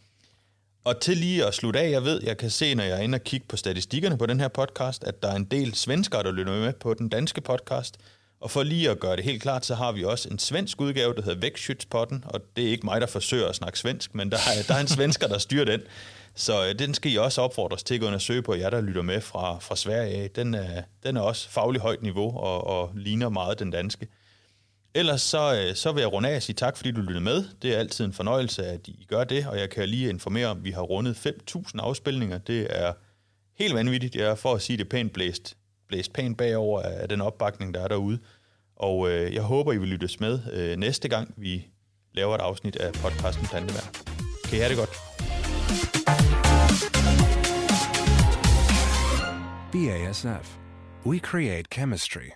Speaker 1: Og til lige at slutte af, jeg ved, jeg kan se, når jeg er inde og kigge på statistikkerne på den her podcast, at der er en del svenskere, der lytter med på den danske podcast. Og for lige at gøre det helt klart, så har vi også en svensk udgave, der hedder Vækstskytspodden, og det er ikke mig, der forsøger at snakke svensk, men der er, der er en svensker, der styrer den. Så øh, den skal I også opfordres til at gå ind og søge på, jer der lytter med fra, fra Sverige. Den er, den er også faglig højt niveau og, og ligner meget den danske. Ellers så, øh, så vil jeg runde af og sige tak, fordi du lyttede med. Det er altid en fornøjelse, at I gør det, og jeg kan lige informere om, at vi har rundet 5.000 afspilninger. Det er helt vanvittigt. Jeg er for at sige det pænt blæst, blæst pænt bagover af den opbakning, der er derude. Og øh, jeg håber, I vil lyttes med øh, næste gang, vi laver et afsnit af podcasten Plantevær. Kan I have det godt? BASF. We create chemistry.